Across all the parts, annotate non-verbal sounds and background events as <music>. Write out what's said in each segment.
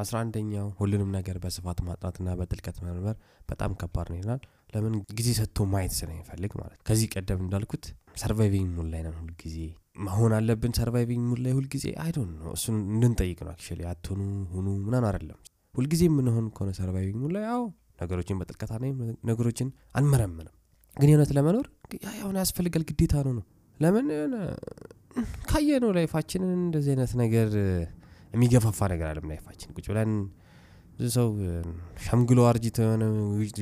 አስራ አንደኛው ሁሉንም ነገር በስፋት ማጥናትና በጥልቀት መመርመር በጣም ከባድ ነው ይላል። ለምን ጊዜ ሰጥቶ ማየት ስለሚፈልግ ማለት ከዚህ ቀደም እንዳልኩት surviving mode ላይ ነን ሁልጊዜ መሆን አለብን። surviving mode ላይ ሁልጊዜ I don't know እሱን እንድንጠይቅ ነው። actually አትሆኑ ሁኑ ምናምን አይደለም። ሁልጊዜ የምንሆን ከሆነ surviving mode ላይ አዎ ነገሮችን በጥልቀት አናይም፣ ነገሮችን አንመረምንም። ግን የእውነት ለመኖር ያሁን ያስፈልጋል ግዴታ ነው ነው ለምን ካየነው life አችንን እንደዚህ አይነት ነገር የሚገፋፋ ነገር አለም life አችን ቁጭ ብለን ብዙ ሰው ሸምግሎ አርጅቶ የሆነ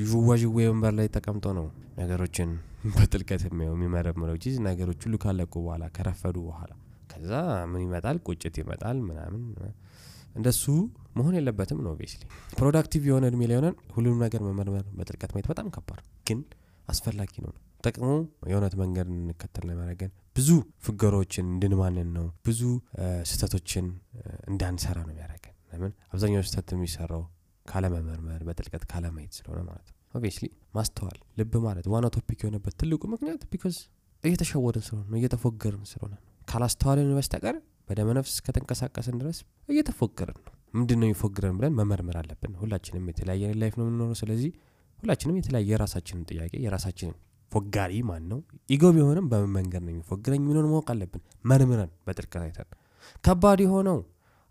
ዥዋዥዌ ወንበር ላይ ተቀምጦ ነው ነገሮችን በጥልቀት የሚያው የሚመረምረው። ጂ ነገሮች ሁሉ ካለቁ በኋላ ከረፈዱ በኋላ ከዛ ምን ይመጣል? ቁጭት ይመጣል ምናምን። እንደሱ መሆን የለበትም ነው basically productive የሆነ እድሜ ላይ ሆነን ሁሉንም ነገር መመርመር በጥልቀት ማየት በጣም ከባድ ግን አስፈላጊ ነው ነው ጥቅሙ የእውነት መንገድ እንከተል የሚያደርገን። ብዙ ፍገሮችን እንድንማንን ነው። ብዙ ስህተቶችን እንዳንሰራ ነው የሚያደርገን። ለምን? አብዛኛው ስህተት የሚሰራው ካለመመርመር በጥልቀት ካለማየት ስለሆነ ማለት ነው። obviously ማስተዋል ልብ ማለት ዋና topic የሆነበት ትልቁ ምክንያት because እየተሸወድን ስለሆነ ነው እየተፎገርን ስለሆነ ካላስተዋልን በስተቀር በደመነፍስ ከተንቀሳቀስን ድረስ እየተፎገርን ነው። ምንድን ነው የሚፎግረን ብለን መመርመር አለብን። ሁላችንም የተለያየ life ነው የምንኖረው። ስለዚህ ሁላችንም የተለያየ የራሳችንን ጥያቄ የራሳችንን ፎጋሪ ማን ነው ego ቢሆንም በምን መንገድ ነው የሚፎግረኝ የሚሆን ማወቅ አለብን። መርምረን በጥልቀት አይተን። ከባድ የሆነው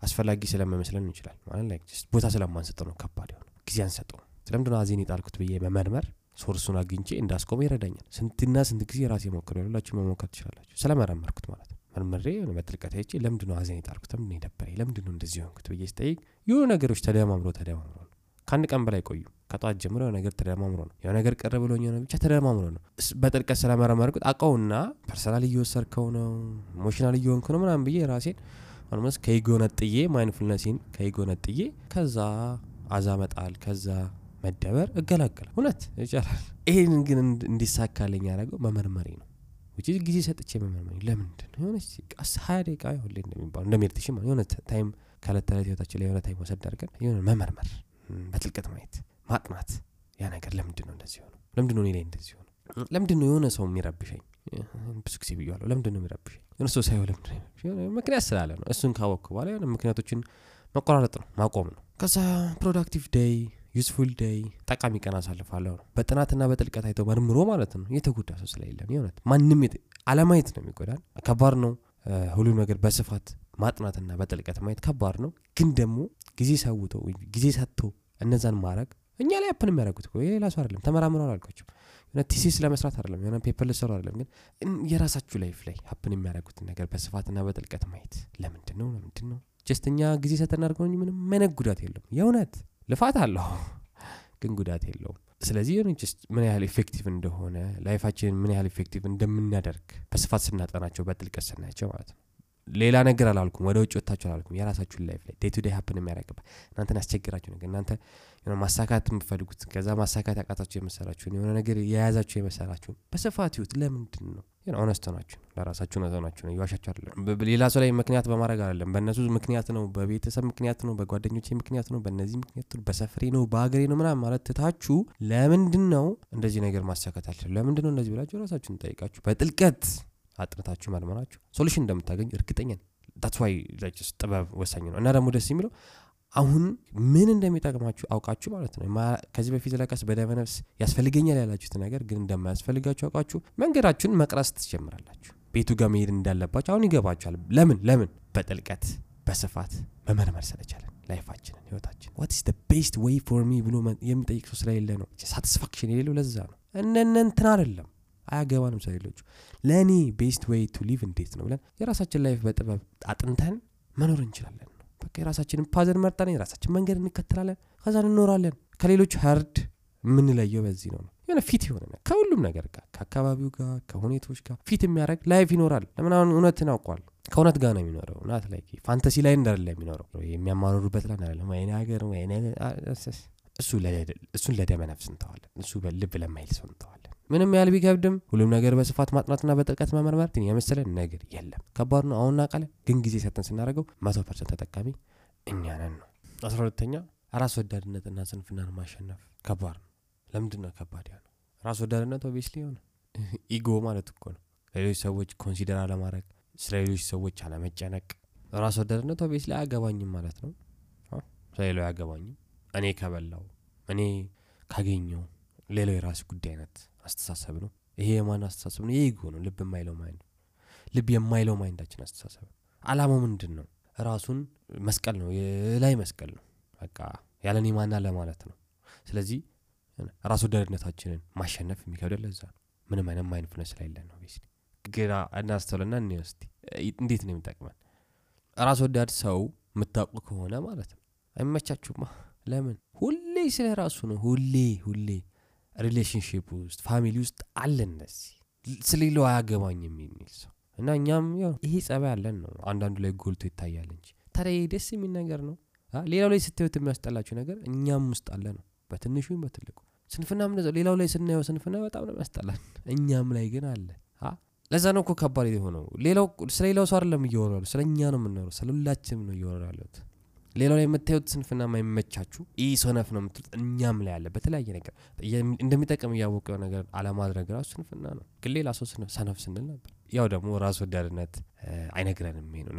አስፈላጊ ስለመመስለን ይችላል። ማለት ቦታ ስለማንሰጠው ነው ከባድ የሆነው። ጊዜ አንሰጠው ስለምንድን አዜን የጣልኩት ብዬ መመርመር? source ኡን አግኝቼ እንዳስቆመ ይረዳኛል። ስንትና ስንት ጊዜ ራሴ ሞክር ሁላችሁ መሞከር ትችላላችሁ። ስለመረመርኩት ማለት ነው። መርምሬ በጥልቀት አይቼ ለምንድነው አዜን የጣልኩት? ለምንድነው የደበረኝ? ለምንድነው እንደዚህ ሆንኩት ብዬ ስጠይቅ የሆኑ ነገሮች ተደማምሮ ተደማምሮ ነው ከአንድ ቀን በላይ ቆዩ። ከጠዋት ጀምሮ የሆነ ነገር ተደማምሮ ነው። የሆነ ነገር ቅር ብሎኝ የሆነ ብቻ ተደማምሮ ነው። በጥልቀት ስለመረመርኩት አቀውና personal እየወሰድከው ነው emotional እየሆንክ ነው ምናምን ብዬ ራሴን almost ከ ego ነጥዬ mindfulness ን ከ ego ነጥዬ ከዛ አዛ መጣል ከዛ መደበር እገላገል። እውነት ይቻላል። ይህን ግን እንዲሳካልኝ ያደረገው መመርመሪ ነው። ውጭ ጊዜ ሰጥቼ መመርመሪ ለምንድን ነው? የሆነ ሀያ ደቂቃ ሁሌ እንደሚባሉ እንደ meditation የሆነ time ከእለት ተዕለት ህይወታችን ላይ የሆነ time ወሰድ አድርገን የሆነ መመርመር በጥልቀት ማየት ማጥናት ያ ነገር ለምንድን ነው እንደዚህ ሆነው ለምንድን ነው life እንደዚህ ሆነው ለምንድን ነው የሆነ ሰው የሚረብሸኝ? ብዙ ጊዜ ብያለሁ። ለምንድን ነው የሚረብሸኝ? የሆነ ሰው ሳይሆን ለምንድን ምክንያት ስላለ ነው። እሱን ካወቅኩ በኋላ የሆነ ምክንያቶችን መቆራረጥ ነው ማቆም ነው። ከዛ productive day useful day ጠቃሚ ቀን አሳልፋለሁ ነው። በጥናትና በጥልቀት አይተው መርምሮ ማለት ነው። የተጎዳ ሰው ስለሌለም። የሆነት ማንም አለማየት ነው የሚጎዳል ከባድ ነው። ሁሉም ነገር በስፋት ማጥናትና በጥልቀት ማየት ከባድ ነው። ግን ደግሞ ጊዜ ሰውቶ ጊዜ ሰጥቶ እነዛን ማድረግ እኛ ላይ happen የሚያደርጉት የሌላ ሰው አይደለም ተመራምረው አላልኳቸው የሆነ thesis ለመስራት አይደለም የሆነ paper ልሰሩ አይደለም ግን የራሳችሁ life ላይ happen የሚያደርጉትን ነገር በስፋትና በጥልቀት ማየት ለምንድን ነው ለምንድን ነው just እኛ ጊዜ ሰጠን አድርገው ምንም አይነት ጉዳት የለውም። የእውነት ልፋት አለሁ <laughs> ግን ጉዳት የለውም። ስለዚህ just ምን ያህል effective እንደሆነ life አችንን ምን ያህል effective እንደምናደርግ በስፋት ስናጠናቸው በጥልቀት ስናያቸው ማለት ነው ሌላ ነገር አላልኩም። ወደ ውጭ ወጥታችሁ አላልኩም። የራሳችሁን life ላይ day to day happen የሚያደርግበት እናንተን ያስቸግራችሁ ነገር እናንተ ማሳካት የምፈልጉት ከዛ ማሳካት ያቃታችሁ የመሰላችሁን የሆነ ነገር የያዛችሁ የመሰላችሁን በስፋት ይሁት ለምንድን ነው honest ናችሁ ለራሳችሁ ነዘ ናችሁ ነው። እየዋሻችሁ አይደለም። ሌላ ሰው ላይ ምክንያት በማድረግ አይደለም። በእነሱ ምክንያት ነው በቤተሰብ ምክንያት ነው በጓደኞቼ ምክንያት ነው በእነዚህ ምክንያት ነው በሰፈሬ ነው በሀገሬ ነው ምናምን ማለት ትታችሁ ለምንድን ነው እንደዚህ ነገር ማሳካት አልችልም? ለምንድን ነው እንደዚህ ብላችሁ ራሳችሁን ጠይቃችሁ በጥልቀት አጥንታችሁ መርመራችሁ solution እንደምታገኙ እርግጠኛ that's why ጥበብ ወሳኝ ነው። እና ደግሞ ደስ የሚለው አሁን ምን እንደሚጠቅማችሁ አውቃችሁ ማለት ነው። ከዚህ በፊት ለቀስ በደመ ነፍስ ያስፈልገኛል ያላችሁት ነገር ግን እንደማያስፈልጋችሁ አውቃችሁ መንገዳችሁን መቅረስ ትጀምራላችሁ። ቤቱ ጋር መሄድ እንዳለባችሁ አሁን ይገባችኋል። ለምን? ለምን? በጥልቀት በስፋት መመርመር ስለቻለን life አችንን ህይወታችን what's best way for me ብሎ የሚጠይቅ ሰው ስለሌለ ነው። satisfaction የሌለው ለዛ ነው። እነነ እንትን አይደለም አያገባንም ስለሌሎቹ። ለእኔ best way to live እንዴት ነው ብለን የራሳችን life በጥበብ አጥንተን መኖር እንችላለን። በቃ የራሳችንን path ን መርጠን የራሳችን መንገድ እንከተላለን ከዛ እንኖራለን። ከሌሎች herd የምንለየው በዚህ ነው። የሆነ fit የሆነ ከሁሉም ነገር ጋር ከአካባቢው ጋር ከሁኔታዎች ጋር fit የሚያደረግ life ይኖራል። ለምን አሁን እውነትን አውቋል? ከእውነት ጋር ነው የሚኖረው። not like fantasy ላይ እንዳለ የሚኖረው። የሚያማረሩበት ላይ እንዳለ ወይኔ ሀገር እሱን ለደመ ነፍስ እንተዋለን። እሱ ልብ ለማይል ሰው እንተዋለን ምንም ያህል ቢከብድም ሁሉም ነገር በስፋት ማጥናትና በጥልቀት መመርመር ግን የመሰለን ነገር የለም። ከባድ ነው። አሁን እናቃለን ግን ጊዜ ሰተን ስናደርገው መቶ percent ተጠቃሚ እኛ ነን ነው። አስራ ሁለተኛ ራስ ወዳድነትና ስንፍናን ማሸነፍ ከባድ ነው። ለምንድን ነው ከባድ ያ ነው ራስ ወዳድነት obviously ሆነ ego ማለት እኮ ነው። ሌሎች ሰዎች consider አለማድረግ ስለ ሌሎች ሰዎች አለመጨነቅ። ራስ ወዳድነት obviously አያገባኝም ማለት ነው። ስለሌላው አያገባኝም። እኔ ከበላው እኔ ካገኘው ሌላው የራስ ጉዳይ አይነት አስተሳሰብ ነው? ይሄ የማን አስተሳሰብ ነው? የ ego ነው። ልብ የማይለው mind ልብ የማይለው mind ኣችን አስተሳሰብ አላማው ምንድን ነው ራሱን መስቀል ነው። የላይ መስቀል ነው። በቃ ያለኔ ማና ለማለት ነው። ስለዚህ ራስ ወዳድነታችንን ማሸነፍ የሚከብደን ለዛ ነው። ምንም አይነት mindfulness ስለሌለን ነው ቤስ ግና እናስተውልና እኔ እስቲ እንዴት ነው የሚጠቅመን? ራስ ወዳድ ሰው የምታውቁ ከሆነ ማለት ነው። አይመቻችሁማ? ለምን? ሁሌ ስለ ራሱ ነው። ሁሌ ሁሌ relationship ውስጥ family ውስጥ አለ እንደዚህ። ስለሌለው አያገባኝም የሚል ሰው እና እኛም ይሄ ጸባይ ያለን ነው አንዳንዱ ላይ ጎልቶ ይታያል እንጂ። ታዲያ ደስ የሚል ነገር ነው? ሌላው ላይ ስታዩት የሚያስጠላችሁ ነገር እኛም ውስጥ አለ ነው። በትንሹም በትልቁ ስንፍና ሌላው ላይ ስናየው ስንፍና በጣም ነው ያስጠላል እኛም ላይ ግን አለ። ለዛ ነው እኮ ከባድ የሆነው። ሌላው ስለ ሌላው ሰው አይደለም እየወሩ ያሉ ስለ እኛ ነው የምናወሩ ስለ ሁላችንም ነው እየወሩ ያሉት ሌላው ላይ የምታዩት ስንፍና ማይመቻችሁ ይህ ሰነፍ ነው የምትሉት እኛም ላይ አለ በተለያየ ነገር። እንደሚጠቅም እያወቀው ነገር አለማድረግ ራሱ ስንፍና ነው። ግን ሌላ ሰው ሰነፍ ስንል ነበር። ያው ደግሞ ራስ ወዳድነት አይነግረንም ይሄን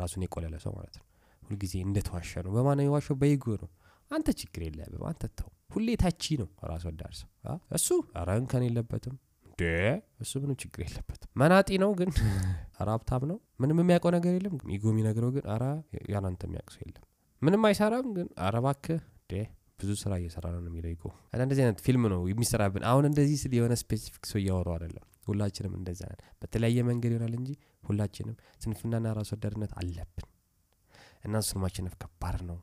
ራሱን የቆለለ ሰው ማለት ነው። ሁልጊዜ እንደተዋሸ ነው። በማን የዋሸው? በ ego ነው። አንተ ችግር የለብም አንተ ተው። ሁሌ ተቺ ነው ራስ ወዳድ ሰው። እሱ? ኧረ እንከን የለበትም እሱ ምንም ችግር የለበትም። መናጢ ነው ግን <laughs> ኧረ ሀብታም ነው። ምንም የሚያውቀው ነገር የለም። ego የሚነግረው ግን ኧረ ያናንተ የሚያውቅ ሰው የለም። ምንም አይሰራም ግን እንዴ ብዙ ስራ እየሰራ ነው የሚለው ego። እና እንደዚህ አይነት ፊልም ነው የሚሰራብን። አሁን እንደዚህ ስል የሆነ specific ሰው እያወሩ አይደለም። ሁላችንም እንደዛ ነን። በተለያየ መንገድ ይሆናል እንጂ ሁላችንም ስንፍናና ራስ ወዳድነት አለብን። እና እሱን ማሸነፍ ከባድ ነው።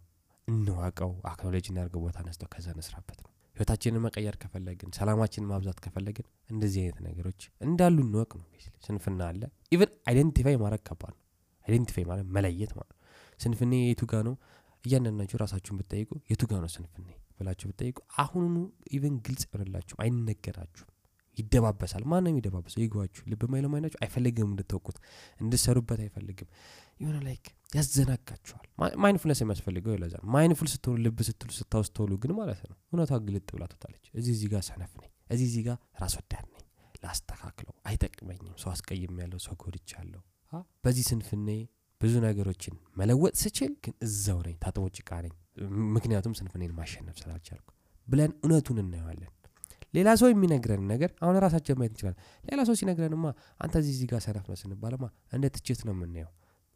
እንወቀው acknowledge እናርገው ቦታ እንስጠው ከዛ ነው ህይወታችንን መቀየር ከፈለግን ሰላማችንን ማብዛት ከፈለግን እንደዚህ አይነት ነገሮች እንዳሉ እንወቅ ነው። ስንፍና አለ። even identify ማድረግ ከባድ ነው። identify ማለት መለየት ማለት ነው። ስንፍኔ የቱ ጋ ነው? እያንዳንዳችሁ ራሳችሁን ብትጠይቁ የቱ ጋ ነው ስንፍኔ ብላችሁ ብትጠይቁ አሁኑኑ even ግልጽ ይሆንላችሁም አይነገራችሁም። ይደባበሳል። ማንም የሚደባበሰው ይግባችሁ። ልብ ማይለው mind ኣችሁ አይፈልግም እንድትወቁት። እንድትሰሩበት አይፈልግም የሆነ like ያዘናጋችኋል። mindfulness የሚያስፈልገው ለዛ ነው። mindful ስትሆኑ ልብ ስትሉ ስታውስተውሉ ግን ማለት ነው እውነቷ ግልጥ ብላ ትወጣለች። እዚህ እዚህ ጋር ሰነፍ ነኝ እዚህ እዚህ ጋር ራስ ወዳድ ነኝ ላስተካክለው አይጠቅመኝም ሰው አስቀይም ያለው ሰው ጎድቻ በዚህ ስንፍኔ ብዙ ነገሮችን መለወጥ ስችል ግን እዛው ነኝ ታጥቦ ጭቃ ነኝ። ምክንያቱም ስንፍኔን ማሸነፍ ስላልቻልኩ ብለን እውነቱን እናየዋለን። ሌላ ሰው የሚነግረን ነገር አሁን ራሳችን ማየት እንችላለን። ሌላ ሰው ሲነግረንማ አንተ እዚህ እዚህ ጋር ሰነፍ ነው ስንባለማ እንደ ትችት ነው የምናየው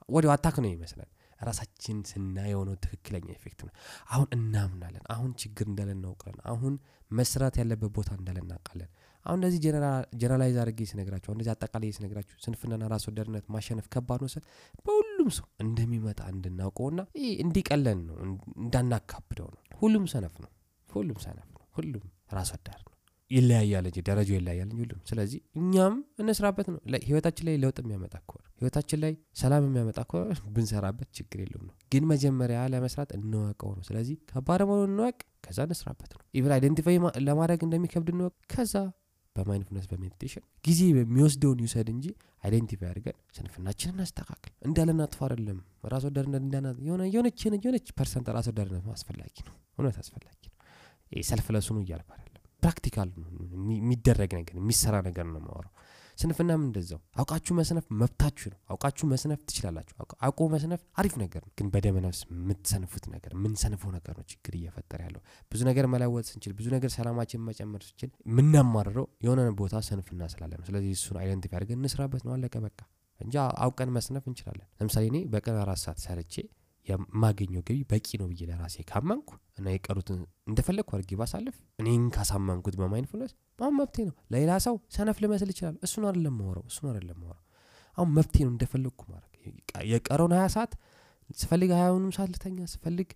ወዲያው attack ነው ይመስላል ራሳችን ስናየው ነው ትክክለኛ effect ነው። አሁን እናምናለን። አሁን ችግር እንዳለ እናውቃለን። አሁን መስራት ያለበት ቦታ እንዳለ እናውቃለን። አሁን እንደዚህ generalize አድርጌ ስነግራችሁ እንደዚህ አጠቃላይ ስነግራችሁ ስንፍናና ራስ ወዳድነት ማሸነፍ ከባድ ነው ስል በሁሉም ሰው እንደሚመጣ እንድናውቀውና ይህ እንዲቀለን ነው እንዳናካብደው ነው። ሁሉም ሰነፍ ነው። ሁሉም ሰነፍ ነው። ሁሉም ራስ ወዳድ ይለያያል እንጂ ደረጃው ይለያያል እንጂ ሁሉም። ስለዚህ እኛም እንስራበት ነው። ህይወታችን ላይ ለውጥ የሚያመጣ ከሆነ ህይወታችን ላይ ሰላም የሚያመጣ ከሆነ ብንሰራበት ችግር የለውም ነው። ግን መጀመሪያ ለመስራት እንወቀው ነው። ስለዚህ ከባድ መሆኑ እንወቅ ከዛ እንስራበት ነው። even identify ለማድረግ እንደሚከብድ እንወቅ ከዛ በ mindfulness በ meditation ጊዜ የሚወስደውን ይውሰድ እንጂ identify አድርገን ስንፍናችን እናስተካክል። እንዳለን አጥፎ አይደለም። ራስ ወዳድነት እንዳና የሆነ የሆነች percent ራስ ወዳድነት አስፈላጊ ነው። እውነት አስፈላጊ ነው። self እያልኩ አይደለም practical የሚደረግ ነገር የሚሰራ ነገር ነው ማወራው ስንፍናም እንደዛው። አውቃችሁ መስነፍ መብታችሁ ነው። አውቃችሁ መስነፍ ትችላላችሁ። አውቆ መስነፍ አሪፍ ነገር ነው። ግን በደመነፍስ የምትሰንፉት ነገር የምንሰንፈው ነገር ነው ችግር እየፈጠረ ያለው። ብዙ ነገር መለወጥ ስንችል ብዙ ነገር ሰላማችን መጨመር ስንችል የምናማርረው የሆነ ቦታ ስንፍና ስላለ ነው። ስለዚህ እሱን identify አድርገን እንስራበት። ነው አለቀ በቃ። እንጂ አውቀን መስነፍ እንችላለን። ለምሳሌ እኔ በቀን አራት ሰዓት ሰርቼ የማገኘው ገቢ በቂ ነው ብዬ ለራሴ ካመንኩ እና የቀሩትን እንደፈለግኩ አድርጌ ባሳልፍ እኔን ካሳመንኩት በ mindfulness አሁን መብቴ ነው። ለሌላ ሰው ሰነፍ ልመስል ይችላል። እሱን አይደለም ማወራው እሱን አይደለም ማወራው አሁን መብቴ ነው እንደፈለግኩ ማድረግ። የቀረውን ሀያ ሰዓት ስፈልግ ሀያውንም ሰዓት ልተኛ ስፈልግ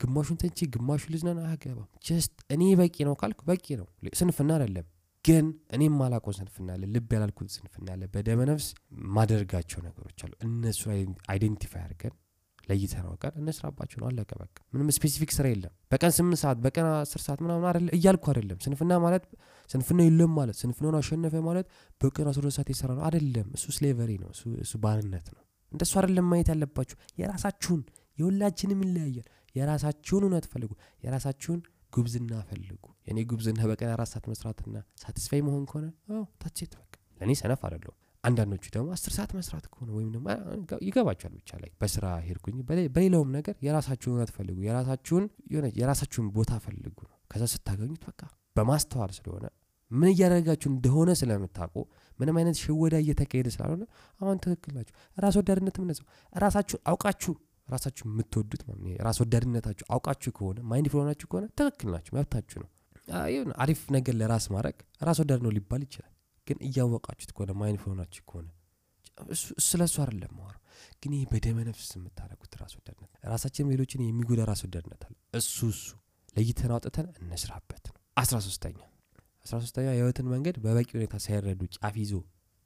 ግማሹን ተኝቼ ግማሹ ልዝናና አያገባም just እኔ በቂ ነው ካልኩ በቂ ነው። ስንፍና አይደለም። ግን እኔም ማላቀው ስንፍና አለ ልብ ያላልኩት ስንፍና አለ። በደመነፍስ ማደርጋቸው ነገሮች አሉ። እነሱን identify አድርገን ለይተን አውቀን እንስራባቸው ነው አለቀ በቃ። ምንም specific ስራ የለም። በቀን ስምንት ሰዓት በቀን አስር ሰዓት ምናምን አለ እያልኩ አይደለም። ስንፍና ማለት ስንፍና የለም ማለት ስንፍናውን አሸነፈ ማለት በቀን አስራ ሰዓት የሰራ ነው አይደለም። እሱ slavery ነው። እሱ ባርነት ነው። እንደሱ አይደለም ማየት ያለባችሁ። የራሳችሁን የሁላችንም ይለያያል። የራሳችሁን እውነት ፈልጉ። የራሳችሁን ጉብዝና ፈልጉ። የኔ ጉብዝና በቀን አራት ሰዓት መስራትና ሳቲስፋይ መሆን ከሆነ ታቼት በቃ። ለእኔ ሰነፍ አይደለሁም አንዳንዶቹ ደግሞ አስር ሰዓት መስራት ከሆነ ወይም ደግሞ ይገባቸዋል ብቻ ላይ በስራ ሄድኩኝ። በሌላውም ነገር የራሳችሁን እውነት ፈልጉ የራሳችሁን የሆነ የራሳችሁን ቦታ ፈልጉ ነው። ከዛ ስታገኙት በቃ በማስተዋል ስለሆነ ምን እያደረጋችሁ እንደሆነ ስለምታውቁ ምንም አይነት ሽወዳ እየተካሄደ ስላልሆነ አሁን ትክክል ናቸው ራስ ወዳድነት ምነው ራሳችሁን አውቃችሁ ራሳችሁ የምትወዱት ራስ ወዳድነታችሁ አውቃችሁ ከሆነ mindful ናችሁ ከሆነ ትክክል ናችሁ መብታችሁ ነው። አሪፍ ነገር ለራስ ማድረግ ራስ ወዳድ ነው ሊባል ይችላል ግን እያወቃችሁት ከሆነ mindful ናችሁ ከሆነ ስለ እሱ አይደለም ማወራው ግን ይህ በደመ ነፍስ የምታደረጉት ራስ ወዳድነት ራሳችንም ሌሎችን የሚጎዳ ራስ ወዳድነት አለ። እሱ እሱ ለይተን አውጥተን እንስራበት ነው። አስራ ሶስተኛ አስራ ሶስተኛ የህይወትን መንገድ በበቂ ሁኔታ ሳይረዱ ጫፍ ይዞ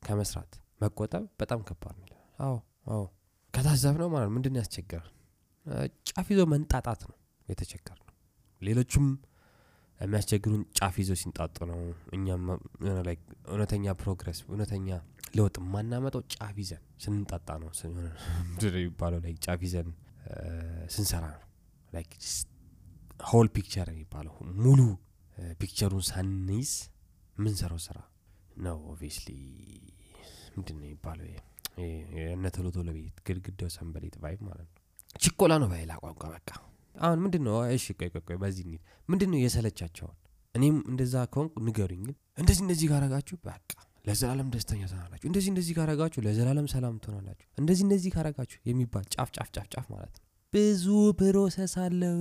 ከመስራት መቆጠብ በጣም ከባድ ነው አዎ አዎ። ከታዘብ ነው። ማለት ምንድን ያስቸግራል ጫፍ ይዞ መንጣጣት ነው የተቸገር ነው ሌሎቹም የሚያስቸግሩን ጫፍ ይዞ ሲንጣጡ ነው እኛም እውነተኛ progress እውነተኛ ለውጥ የማናመጣው ጫፍ ይዘን ስንንጣጣ <laughs> ነው የሚባለው ላይ ጫፍ ይዘን ስንሰራ ነው whole picture የሚባለው ሙሉ picture ኡን ሳንይዝ ምንሰራው ስራ ነው obviously ምንድን ነው የሚባለው እነ ቶሎ ቶሎ ቤት ግድግዳው ሰንበሌጥ vibe ማለት ነው። ችኮላ ነው በሌላ ቋንቋ በቃ አሁን ምንድን ነው እሺ ቆይ ቆይ በዚህ እንሂድ። ምንድን ነው የሰለቻቸውን? እኔም እንደዛ ከሆንኩ ንገሩኝ። እንደዚህ እንደዚህ ካረጋችሁ በቃ ለዘላለም ደስተኛ ትሆናላችሁ። እንደዚህ እንደዚህ ካረጋችሁ ለዘላለም ሰላም ትሆናላችሁ። እንደዚህ እንደዚህ ካረጋችሁ የሚባል ጫፍ ጫፍ ጫፍ ጫፍ ማለት ነው። ብዙ process አለው።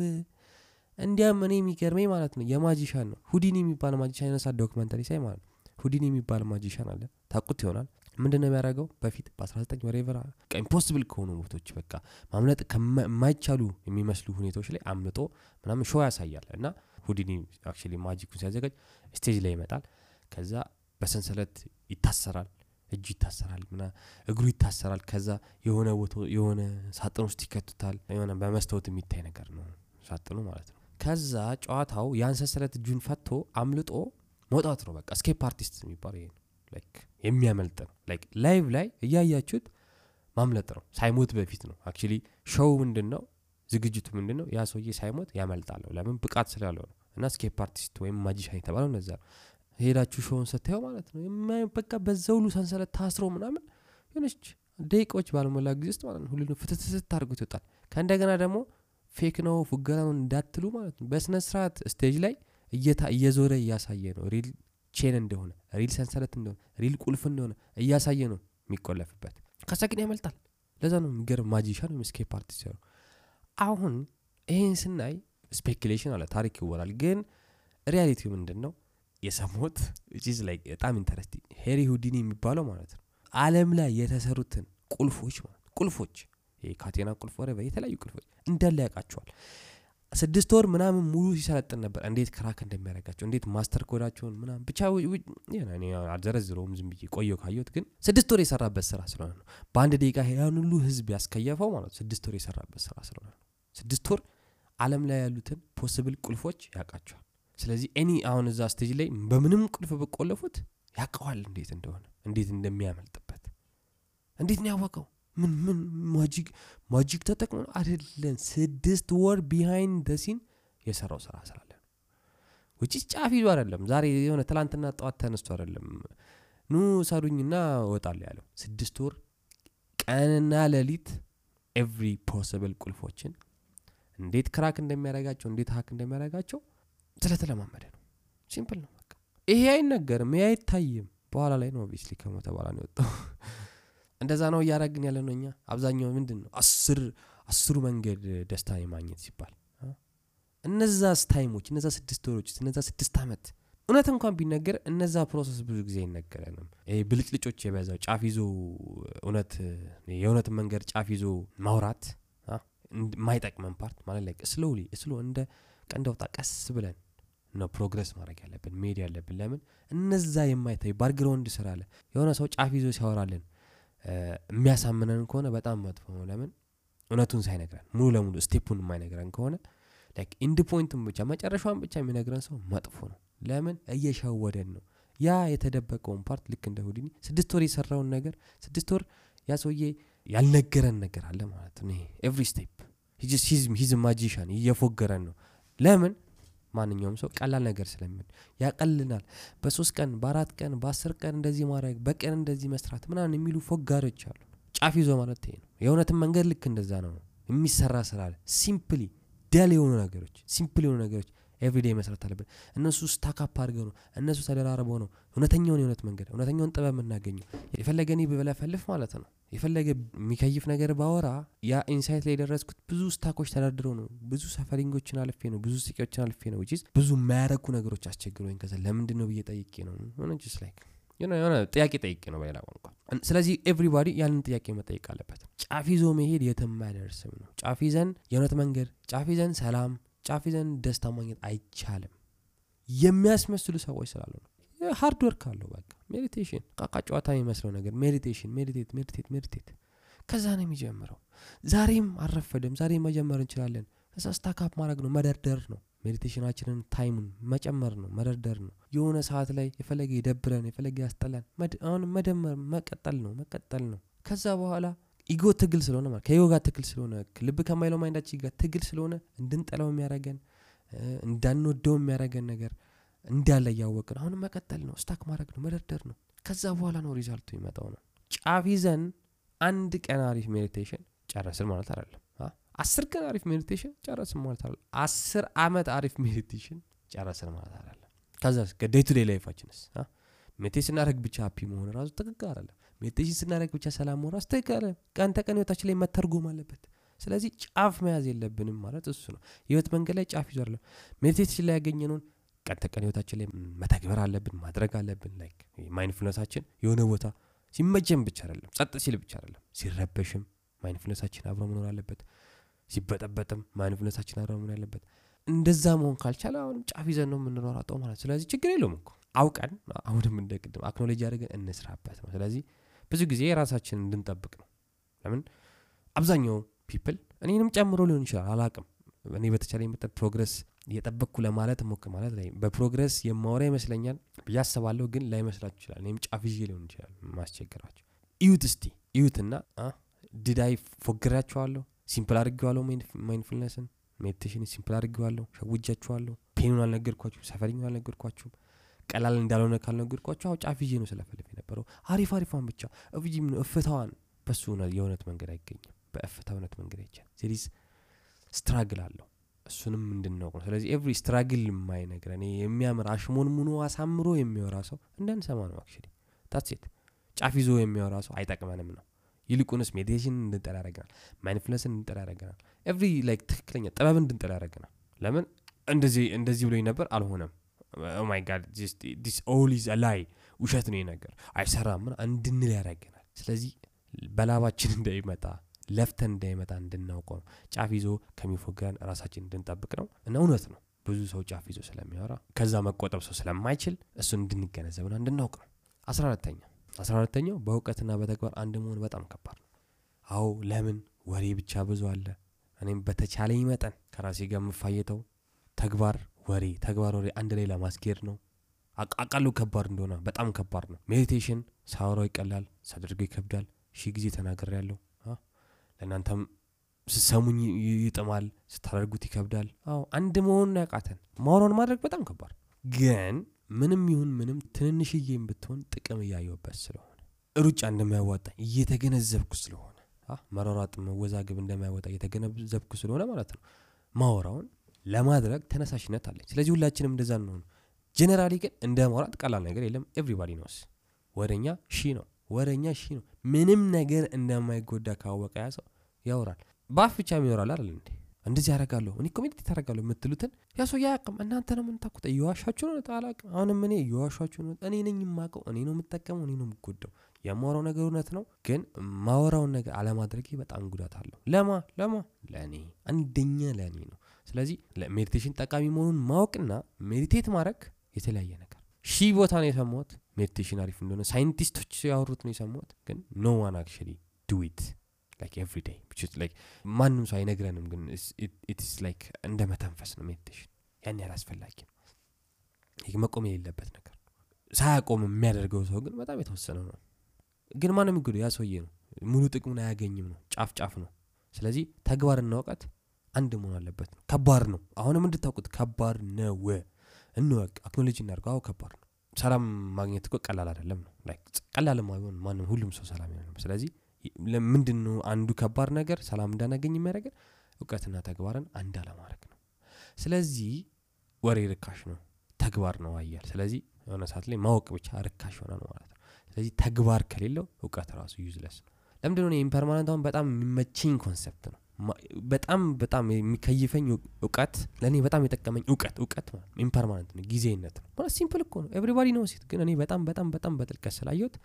እንዲያም እኔ የሚገርመኝ ማለት ነው የ magician ነው። ሁዲኒ የሚባል magician የነሳ documentary ሳይ ማለት ነው። ሁዲኒ የሚባል magician አለ። ታቁት ይሆናል ምንድን ነው የሚያደርገው? በፊት በ19 whatever impossible ከሆኑ ቦቶች በቃ ማምለጥ ከማይቻሉ የሚመስሉ ሁኔታዎች ላይ አምልጦ ምናምን show ያሳያል። እና ሁዲኒ actually magic ኡን ሲያዘጋጅ stage ላይ ይመጣል። ከዛ በሰንሰለት ይታሰራል እጁ ይታሰራል ምና እግሩ ይታሰራል። ከዛ የሆነ የሆነ ሳጥን ውስጥ ይከቱታል። የሆነ በመስታወት የሚታይ ነገር ነው ሳጥኑ ማለት ነው። ከዛ ጨዋታው ያን ሰንሰለት እጁን ፈቶ አምልጦ መውጣት ነው በቃ escape artist የሚባለው ይሄ like የሚያመልጥ ነው like live ላይ እያያችሁት ማምለጥ ነው። ሳይሞት በፊት ነው። actually show ምንድን ነው ዝግጅቱ ምንድን ነው ያ ሰውዬ ሳይሞት ያመልጣለሁ ለምን? ብቃት ስላለው ነው። እና escape artist ወይም magician የተባለው እነዛ ነው። ሄዳችሁ show ን ስታየው ማለት ነው። በቃ በዛ ሰንሰለት ታስሮ ምናምን የሆነች ደቂቃዎች ባልሞላ ጊዜ ውስጥ ማለት ነው ሁሉ ፍትትስት አድርጎት ይወጣል። ከእንደገና ደግሞ fake ነው ፉገራ ነው እንዳትሉ ማለት ነው። በስነ ስርዓት stage ላይ እየዞረ እያሳየ ነው። real chain እንደሆነ real ሰንሰለት እንደሆነ real ቁልፍ እንደሆነ እያሳየ ነው የሚቆለፍበት። ግን ያመልጣል። ለዛ ነው የሚገርም magician ወይም escape artist ነው አሁን ይህን ስናይ speculation አለ ታሪክ ይወራል። ግን reality ው ምንድን ነው የሰሞት ላይ በጣም interesting ሄሪ ሁዲኒ የሚባለው ማለት ነው። አለም ላይ የተሰሩትን ቁልፎች ቁልፎች ካቴና ቁልፍ ወረ የተለያዩ ቁልፎች እንዳለ ያውቃቸዋል ስድስት ወር ምናምን ሙሉ ሲሰለጥን ነበር። እንዴት crack እንደሚያደርጋቸው እንዴት master code ኣቸውን ምናምን ብቻ አልዘረዝረውም። ዝም ብዬ ቆየው ካየሁት ግን ስድስት ወር የሰራበት ስራ ስለሆነ ነው። በአንድ ደቂቃ ያን ሁሉ ህዝብ ያስከየፈው ማለት ስድስት ወር የሰራበት ስራ ስለሆነ ነው። ስድስት ወር አለም ላይ ያሉትን possible ቁልፎች ያውቃቸዋል። ስለዚህ any አሁን እዛ stage ላይ በምንም ቁልፍ በቆለፉት ያውቀዋል እንዴት እንደሆነ እንዴት እንደሚያመልጥበት እንዴት ነው ያወቀው ምን ምን magic magic ተጠቅሞ አይደለም ስድስት ወር behind the scene የሰራው ስራ ስላለ ነው። ውጭ ጫፍ ይዞ አይደለም ዛሬ የሆነ ትላንትና ጠዋት ተነስቶ አይደለም። ኑ ሰሩኝና እወጣለሁ ያለው ስድስት ወር ቀንና ሌሊት every possible ቁልፎችን እንዴት crack እንደሚያደርጋቸው እንዴት hack እንደሚያደርጋቸው ስለተለማመደ ነው። simple ነው ይሄ አይነገርም ይሄ አይታይም በኋላ ላይ ነው obviously ከሞተ በኋላ ነው የወጣው እንደዛ ነው እያደረግን ያለ ነው እኛ። አብዛኛው ምንድን ነው አስር አስሩ መንገድ ደስታ የማግኘት ሲባል እነዛ time ኦች እነዛ ስድስት ወሮች እነዛ ስድስት ዓመት እውነት እንኳን ቢነገር እነዛ process ብዙ ጊዜ አይነገረንም። ብልጭልጮች የበዛው ጫፍ ይዞ እውነት የእውነት መንገድ ጫፍ ይዞ ማውራት የማይጠቅመን part ማለት ላይ slowly slow እንደ ቀንድ አውጣ ቀስ ብለን ነው progress ማድረግ ያለብን መሄድ ያለብን። ለምን? እነዛ የማይታዩ background ስራ አለ። የሆነ ሰው ጫፍ ይዞ ሲያወራልን የሚያሳምነን ከሆነ በጣም መጥፎ ነው። ለምን? እውነቱን ሳይነግረን ሙሉ ለሙሉ step ኡን የማይነግረን ከሆነ end point ኡን ብቻ መጨረሻውን ብቻ የሚነግረን ሰው መጥፎ ነው። ለምን? እየሸወደን ነው። ያ የተደበቀውን part ልክ እንደ ሁዲኒ ስድስት ወር የሰራውን ነገር ስድስት ወር ያ ያልነገረን ነገር አለ ማለት ነው። every step ሂዝ magician እየፎገረን ነው። ለምን ማንኛውም ሰው ቀላል ነገር ስለሚሆን ያቀልናል በሶስት ቀን በአራት ቀን በአስር ቀን እንደዚህ ማድረግ በቀን እንደዚህ መስራት ምናምን የሚሉ ፎጋሪዎች አሉ። ጫፍ ይዞ ማለት ይሄ ነው። የእውነትን መንገድ ልክ እንደዛ ነው። የሚሰራ ስራ አለ። simply dull የሆኑ ነገሮች simple የሆኑ ነገሮች everyday መስራት አለብን። እነሱ stack up አድርገው ነው እነሱ ተደራርበው ነው እውነተኛውን የእውነት መንገድ እውነተኛውን ጥበብ የምናገኘው። የፈለገ እኔ ብለፈልፍ ማለት ነው። የፈለገ የሚከይፍ ነገር ባወራ ያ insight ላይ የደረስኩት ብዙ stack ኦች ተደርድረው ነው። ብዙ suffering ኦችን አልፌ ነው ብዙ ስቂዎችን አልፌ ነው which is ብዙ የማያረኩ ነገሮች አስቸግሮኝ ከዛ ለምንድን ነው ብዬ ጠይቄ ነው? ሆነ like የሆነ ጥያቄ ጠይቄ ነው በሌላ ቋንቋ። ስለዚህ everybody ያንን ጥያቄ መጠየቅ አለበት። ጫፍ ይዞ መሄድ የትም አያደርስም ነው። ጫፍ ይዘን የእውነት መንገድ ጫፍ ይዘን ሰላም ጫፍ ይዘን ደስታ ማግኘት አይቻልም። የሚያስመስሉ ሰዎች ስላሉ ነው። hard work አለው በቃ። meditation እቃቃ ጨዋታ የሚመስለው ነገር meditation meditate meditate meditate። ከዛ ነው የሚጀምረው። ዛሬም አልረፈደም ዛሬም መጀመር እንችላለን። ከዛ stack up ማድረግ ነው መደርደር ነው። meditation አችንን time ኡን መጨመር ነው መደርደር ነው። የሆነ ሰዓት ላይ የፈለገ ይደብረን የፈለገ ያስጠላን አሁን መደመር መቀጠል ነው መቀጠል ነው። ከዛ በኋላ ego ትግል ስለሆነ ማለት ከ ego ጋር ትግል ስለሆነ ልብ ከማይለው mind አችን ጋር ትግል ስለሆነ እንድንጠላው የሚያደረገን እንዳንወደው የሚያደረገን ነገር እንዳለ እያወቅን አሁን መቀጠል ነው stack ማድረግ ነው መደርደር ነው። ከዛ በኋላ ነው result ኡ ይመጣው ነው። ጫፍ ይዘን አንድ ቀን አሪፍ meditation ጨረስን ማለት አይደለም። አስር ቀን አሪፍ meditation ጨረስን ማለት አይደለም። አስር አመት አሪፍ meditation ጨረስን ማለት አይደለም። ከዛ day to day life አችንስ meditation ስናደረግ ብቻ happy መሆን ራሱ ትክክል አይደለም። meditation ስናደረግ ብቻ ሰላም መሆን ራሱ ትክክል አይደለም። ቀን ተቀን ህይወታችን ላይ መተርጎም አለበት። ስለዚህ ጫፍ መያዝ የለብንም ማለት እሱ ነው። የህይወት መንገድ ላይ ጫፍ አለም meditation ላይ ያገኘነውን ቀን ተቀን ህይወታችን ላይ መተግበር አለብን ማድረግ አለብን። like mindfulness አችን የሆነ ቦታ ሲመቸን ብቻ አይደለም ጸጥ ሲል ብቻ አይደለም ሲረበሽም mindfulness አችን አብሮ መኖር አለበት። ሲበጠበጥም mindfulness አችን አብሮ መኖር አለበት። እንደዛ መሆን ካልቻለ አሁንም ጫፍ ይዘን ነው የምንሯሯጠው ማለት ስለዚህ ችግር የለውም እኮ አውቀን አሁንም እንደ ቅድም acknowledge አድርገን እንስራበት ነው። ስለዚህ ብዙ ጊዜ የራሳችን እንድንጠብቅ ነው። ለምን? አብዛኛው people እኔንም ጨምሮ ሊሆን ይችላል አላቅም እኔ በተቻለ መጠን progress እየጠበቅኩ ለማለት ሞክር ማለት ላይ በ progress የማወራ ይመስለኛል ብዬ አስባለሁ ግን ላይመስላችሁ ይችላል። እኔም ጫፍ ይዤ ሊሆን ይችላል ማስቸግራቸው እዩት እስቲ እዩትና did I ፎግራችኋለሁ simple አድርጌዋለሁ mindfulness ን meditation simple አድርጌዋለሁ? ሸውጃችኋለሁ? pain ኡን አልነገርኳችሁ suffering ኡ አልነገርኳችሁም ቀላል እንዳልሆነ ካልነገርኳችሁ አሁ ጫፍ ይዤ ነው ስለፈልፍ የነበረው። አሪፍ አሪፏን ብቻ እፍታዋን በሱ የእውነት መንገድ አይገኝም። በእፍታ እውነት መንገድ አይቻል there is struggle አለው። እሱንም እንድናውቅ ነው። ስለዚህ every struggle የማይነግረን የሚያምር አሽሞንሙኖ አሳምሮ የሚወራ ሰው እንዳንሰማ ነው actually። that's it ጫፍ ይዞ የሚወራ ሰው አይጠቅመንም ነው። ይልቁንስ meditation እንድንጠላ ያደረገናል mindfulness ን እንድንጠላ ያደረገናል every like ትክክለኛ ጥበብ እንድንጠላ ያደረገናል ለምን? እንደዚህ እንደዚህ ብሎኝ ነበር አልሆነም my God this all lie ውሸት ነው ነገር አይሰራም እንድንል ያደረገናል ስለዚህ በላባችን እንዳይመጣ ለፍተን እንዳይመጣ እንድናውቀው ነው። ጫፍ ይዞ ከሚፎግረን ራሳችን እንድንጠብቅ ነው። እና እውነት ነው። ብዙ ሰው ጫፍ ይዞ ስለሚያወራ ከዛ መቆጠብ ሰው ስለማይችል እሱን እንድንገነዘብና እንድናውቅ ነው። አስራ አራተኛ አስራ አራተኛው በእውቀትና በተግባር አንድ መሆን በጣም ከባድ ነው። አዎ ለምን? ወሬ ብቻ ብዙ አለ። እኔም በተቻለኝ መጠን ከራሴ ጋር የም fight ኧው ተግባር ወሬ ተግባር ወሬ አንድ ላይ ለማስኬድ ነው። አቃለሁ ከባድ እንደሆነ በጣም ከባድ ነው። meditation ሳወራው ይቀላል ሳደርገው ይከብዳል። ሺህ ጊዜ ተናግሬያለው ለእናንተም ስሰሙኝ ይጥማል ስታደርጉት ይከብዳል። አዎ አንድ መሆን ያቃተን። ማውራውን ማድረግ በጣም ከባድ። ግን ምንም ይሁን ምንም ትንንሽዬም ብትሆን ጥቅም እያየውበት ስለሆነ ሩጫ እንደማያዋጣ እየተገነዘብኩ ስለሆነ መሯሯጥ መወዛግብ እንደማያወጣ እየተገነዘብኩ ስለሆነ ማለት ነው። ማወራውን ለማድረግ ተነሳሽነት አለኝ። ስለዚህ ሁላችንም እንደዛ እንሁን generally ግን እንደ ማውራት ቀላል ነገር የለም። everybody knows ወሬኛ ሺ ነው። ወሬኛ ሺ ነው። ምንም ነገር እንደማይጎዳ ካወቀ ያ ሰው ያወራል። በአፍ ብቻ የሚወራል አይደል እንዴ? እንደዚህ ያደረጋለሁ እኔ commit አደረጋለሁ የምትሉትን ያ ሰው ያቅም እናንተ ነው ምንታቁት እየዋሻችሁ ነው? አላቅም አሁንም እኔ እየዋሻችሁ ነው። እኔ ነኝ የማቀው እኔ ነው የምጠቀመው። እኔ ነው የምጎዳው። የማወራው ነገር እውነት ነው ግን ማወራውን ነገር አለማድረጌ በጣም ጉዳት አለው። ለማ ለማ? ለእኔ አንደኛ ለእኔ ነው ስለዚህ meditation ጠቃሚ መሆኑን ማወቅና meditate ማድረግ የተለያየ ነገር። ሺህ ቦታ ነው የሰማሁት meditation አሪፍ እንደሆነ ሳይንቲስቶች ያወሩት ነው የሰማሁት ግን no one actually do it like every day like ማንም ሰው አይነግረንም ግን it's like እንደ መተንፈስ ነው meditation። ያን ያህል አስፈላጊ ነው። መቆም የሌለበት ነገር። ሳያቆም የሚያደርገው ሰው ግን በጣም የተወሰነ ነው። ግን ማንም የሚጎዱ ያ ሰውዬ ነው። ሙሉ ጥቅሙን አያገኝም ነው። ጫፍ ጫፍ ነው። ስለዚህ ተግባርና እውቀት አንድ መሆን አለበት። ነው ከባድ ነው። አሁንም እንድታውቁት ከባድ ነው። እንወቅ አክኖሎጂ እናድርገው። አዎ ከባድ ነው። ሰላም ማግኘት እኮ ቀላል አይደለም ነው። ቀላል ማይሆን ማንም ሁሉም ሰው ሰላም ይሆን ስለዚህ ምንድን አንዱ ከባድ ነገር ሰላም እንዳናገኝ የሚያደርገን? እውቀትና ተግባርን አንድ አለማድረግ ነው። ስለዚህ ወሬ ርካሽ ነው። ተግባር ነው ኃያል ስለዚህ የሆነ ሰዓት ላይ ማወቅ ብቻ ርካሽ ይሆናል ማለት ነው። ስለዚህ ተግባር ከሌለው እውቀት ራሱ useless ነው። ለምንድን ነው impermanent አሁን በጣም የሚመቸኝ concept ነው በጣም በጣም የሚከይፈኝ እውቀት ለእኔ በጣም የጠቀመኝ እውቀት እውቀት impermanent ነው ጊዜነት ነው ማለት simple እኮ ነው። everybody knows it ግን እኔ በጣም በጣም በጣም በጥልቀት ስላየሁት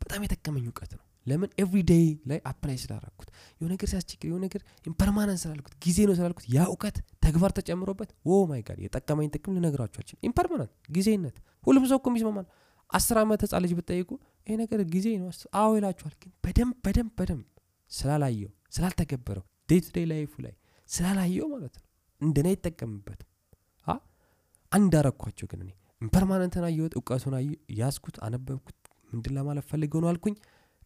በጣም የጠቀመኝ እውቀት ነው። ለምን everyday ላይ apply ስላረኩት የሆነ ነገር ሲያስቸግር የሆነ ነገር impermanent ስላልኩት ጊዜ ነው ስላልኩት ያ እውቀት ተግባር ተጨምሮበት oh my God የጠቀመኝ ጥቅም ልነግራችኋችን impermanent ጊዜነት ሁሉም ሰው እኮ የሚስማማል አስር ዓመት ህጻን ልጅ ብጠይቁ ይሄ ነገር ጊዜ ነው አዎ ይላችኋል። ግን በደንብ በደንብ በደንብ ስላላየው ስላልተገበረው day to day life ኡ ላይ ስላላየው ማለት ነው። እንደኔ አይጠቀምበትም። አንድ አረኳቸው ግን እኔ impermanent ን አየሁት እውቀቱን ያስኩት አነበብኩት ምንድን ለማለት ፈልገው ነው አልኩኝ።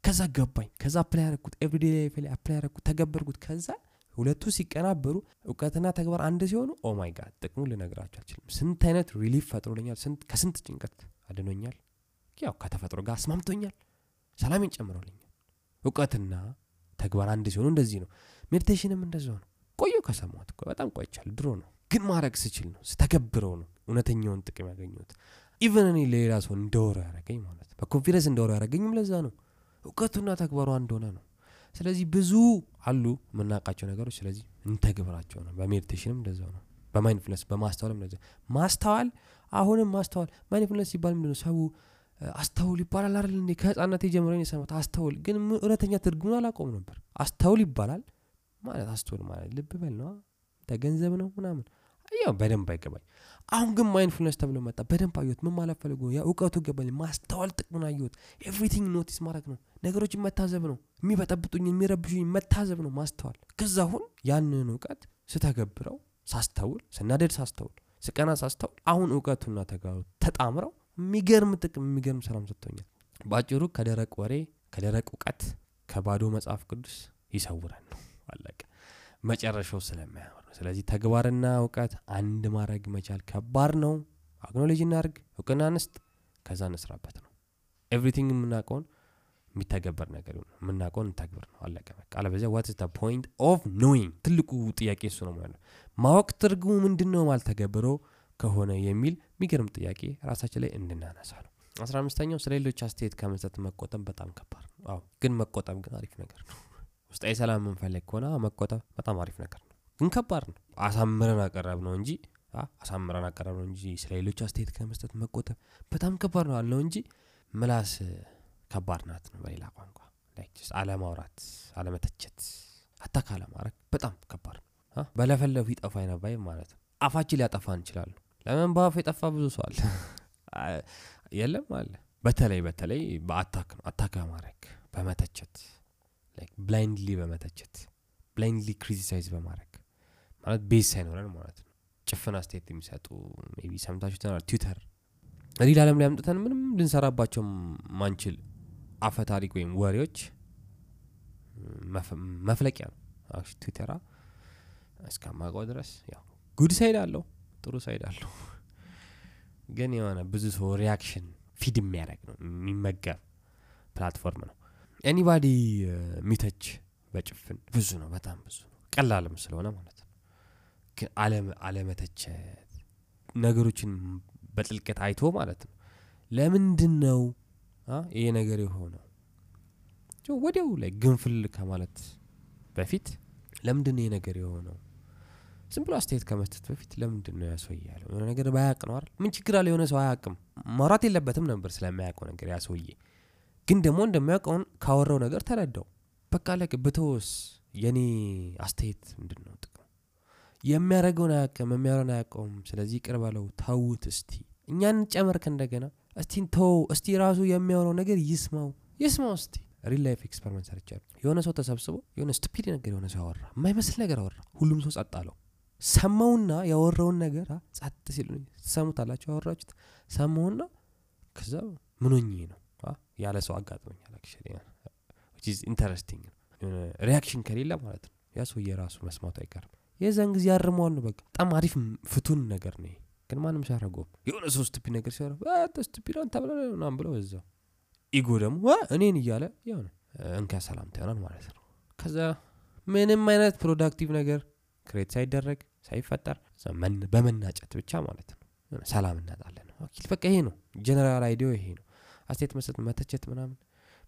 ከዛ ገባኝ። ከዛ apply ያረኩት everyday life ላይ apply ያረኩት ተገበርኩት። ከዛ ሁለቱ ሲቀናበሩ እውቀትና ተግባር አንድ ሲሆኑ oh my God ጥቅሙ ልነግራቸው አልችልም። ስንት አይነት relief ፈጥሮልኛል? ከስንት ጭንቀት አድኖኛል? ያው ከተፈጥሮ ጋር አስማምቶኛል። ሰላሜን ጨምሮልኛል። እውቀትና ተግባር አንድ ሲሆኑ እንደዚህ ነው meditation ም እንደዛው ነው። ቆየው ከሰማት በጣም ቆይቻል ድሮ ነው። ግን ማድረግ ስችል ነው ስተገብረው ነው እውነተኛውን ጥቅም ያገኘሁት። even እኔ ለሌላ ሰው እንዳወራው ያደረገኝ ማለት በ confidence እንዳወራው ያደረገኝም ለዛ ነው። እውቀቱና ተግባሩ አንድ ሆነ ነው። ስለዚህ ብዙ አሉ የምናውቃቸው ነገሮች ስለዚህ እንተግብራቸው ነው። በ meditation ም እንደዛው ነው። በ mindfulness በማስተዋልም እንደዛ ማስተዋል አሁንም ማስተዋል። mindfulness ሲባል ምንድነው? ሰው አስተውል ይባላል አይደል እንዴ? ከህፃነት ጀምረን የሰማናት አስተውል። ግን እውነተኛ ትርጉሙን አላውቅም ነበር። አስተውል ይባላል ማለት አስተውል ማለት ልብ በል ነው። ተገንዘብ ነው ምናምን። ያው በደንብ አይገባኝም። አሁን ግን mindfulness ተብሎ መጣ። በደንብ አየሁት። ምን ማለት ፈልጎ? ያ እውቀቱ ገባኝ ማስተዋል ጥቅሙን አየሁት። everything notice ማድረግ ነው። ነገሮችን መታዘብ ነው። የሚበጠብጡኝ የሚረብሹኝ መታዘብ ነው ማስተዋል። ከዛ አሁን ያንን እውቀት ስተገብረው ሳስተውል ስናደድ ሳስተውል ስቀና ሳስተውል አሁን እውቀቱና ተግባሩ ተጣምረው የሚገርም ጥቅም የሚገርም ሰላም ሰጥቶኛል። በአጭሩ ከደረቅ ወሬ ከደረቅ እውቀት ከባዶ መጽሐፍ ቅዱስ ይሰውረን ነው አለቀ። መጨረሻው ስለማያምር ነው። ስለዚህ ተግባርና እውቀት አንድ ማድረግ መቻል ከባድ ነው። acknowledge እናርግ እውቅና እንስጥ ከዛ እንስራበት ነው። everything የምናውቀውን የሚተገበር ነገር ይሁን የምናውቀውን እንተግብር ነው። አለቀ። አለበዚያ what's the point of knowing ትልቁ ጥያቄ እሱ ነው ማለት ነው። ማወቅ ትርጉሙ ምንድን ነው ማልተገብረው ከሆነ የሚል የሚገርም ጥያቄ ራሳችን ላይ እንድናነሳ ነው። አስራ አምስተኛው ስለ ሌሎች አስተያየት ከመስጠት መቆጠብ በጣም ከባድ ነው። አዎ ግን መቆጠብ ግን አሪፍ ነገር ነው ውስጣዊ ሰላም የምንፈልግ ከሆነ መቆጠብ በጣም አሪፍ ነገር ነው። ግን ከባድ ነው። አሳምረን አቀረብ ነው እንጂ አሳምረን አቀረብ ነው እንጂ ስለ ሌሎች አስተያየት ከመስጠት መቆጠብ በጣም ከባድ ነው አለው እንጂ ምላስ ከባድ ናት ነው በሌላ ቋንቋ። አለማውራት አለመተቸት አታካ አለማድረግ በጣም ከባድ ነው። በለፈለፉ ይጠፋ አይነባይ ማለት ነው። አፋችን ሊያጠፋ እንችላሉ ለምን በአፍ የጠፋ ብዙ ሰው አለ? የለም አለ። በተለይ በተለይ በ attack ነው። attack በማድረግ በመተቸት blindly በመተቸት blindly criticize በማድረግ ማለት base ሳይኖረን ማለት ነው። ጭፍን አስተያየት የሚሰጡ ሲባል ሰምታችኋል። ትዊተር real አለም ላይ አምጥተን ምንም ልንሰራባቸው ማንችል አፈ ታሪክ ወይም ወሬዎች መፍለቂያ ነው። ትዊተር እስከማውቀው ድረስ ያው good side አለው ጥሩ side አለው። ግን የሆነ ብዙ ሰው reaction feed የሚያደረግ ነው የሚመገብ platform ነው anybody ሚተች በጭፍን ብዙ ነው በጣም ብዙ ነው። ቀላልም ስለሆነ ማለት ነው። ግን አለመተቸት ነገሮችን በጥልቀት አይቶ ማለት ነው። ለምንድን ነው ይሄ ነገር የሆነው? ወዲያው ላይ ግንፍል ከማለት በፊት ለምንድን ይሄ ነገር የሆነው? ዝም ብሎ አስተያየት ከመስጠት በፊት ለምንድን ነው ያሰውዬ ያለው የሆነ ነገር ባያቅ ነው አይደል? ምን ችግር አለ የሆነ ሰው አያቅም ማውራት የለበትም ነበር ስለማያውቀው ነገር ያሰውዬ ግን ደግሞ እንደሚያውቀውን ካወራው ነገር ተረዳው። በቃ ለቅ ብተወስ የኔ አስተያየት ምንድን ነው ጥቅሙ? የሚያደረገውን አያቅም የሚያረውን አያውቀውም። ስለዚህ ቅር በለው ተውት እስቲ። እኛ እንጨመር ከእንደገና እስቲ ተው እስቲ ራሱ የሚያወራው ነገር ይስማው ይሰማው እስቲ። real life experiment ሰርቻለሁ የሆነ ሰው ተሰብስቦ የሆነ stupid ነገር የሆነ ሰው አወራ የማይመስል ነገር አወራ። ሁሉም ሰው ጸጥ አለ። ሰማውና ያወራውን ነገር ጸጥ ሲል ትሰሙታላችሁ ያወራችሁት? ሰማውና ከዛ ምኖኝ ነው ያለ ሰው አጋጥሞኛል interesting ነው። reaction ከሌለ ማለት ነው። ያ ሰው የራሱ መስማቱ አይቀርም። የዛን ጊዜ ያርመዋል ነው በቃ። በጣም አሪፍ ፍቱን ነገር ነው ግን ማንም ሲያደረገውም የሆነ ሰው stupid ነገር ሲያደረግ stupid አንተ ምናምን ብለው እዛው ego ደግሞ "ዋ፣ እኔን እያለ የሆነ እንካ ሰላምታ ይሆናል ማለት ነው። ከዛ ምንም አይነት productive ነገር create ሳይደረግ ሳይፈጠር በመናጨት ብቻ ማለት ነው። ሰላም እናጣለን በቃ ይሄ ነው። general idea ው ይሄ ነው አስተያየት መስጠት መተቸት ምናምን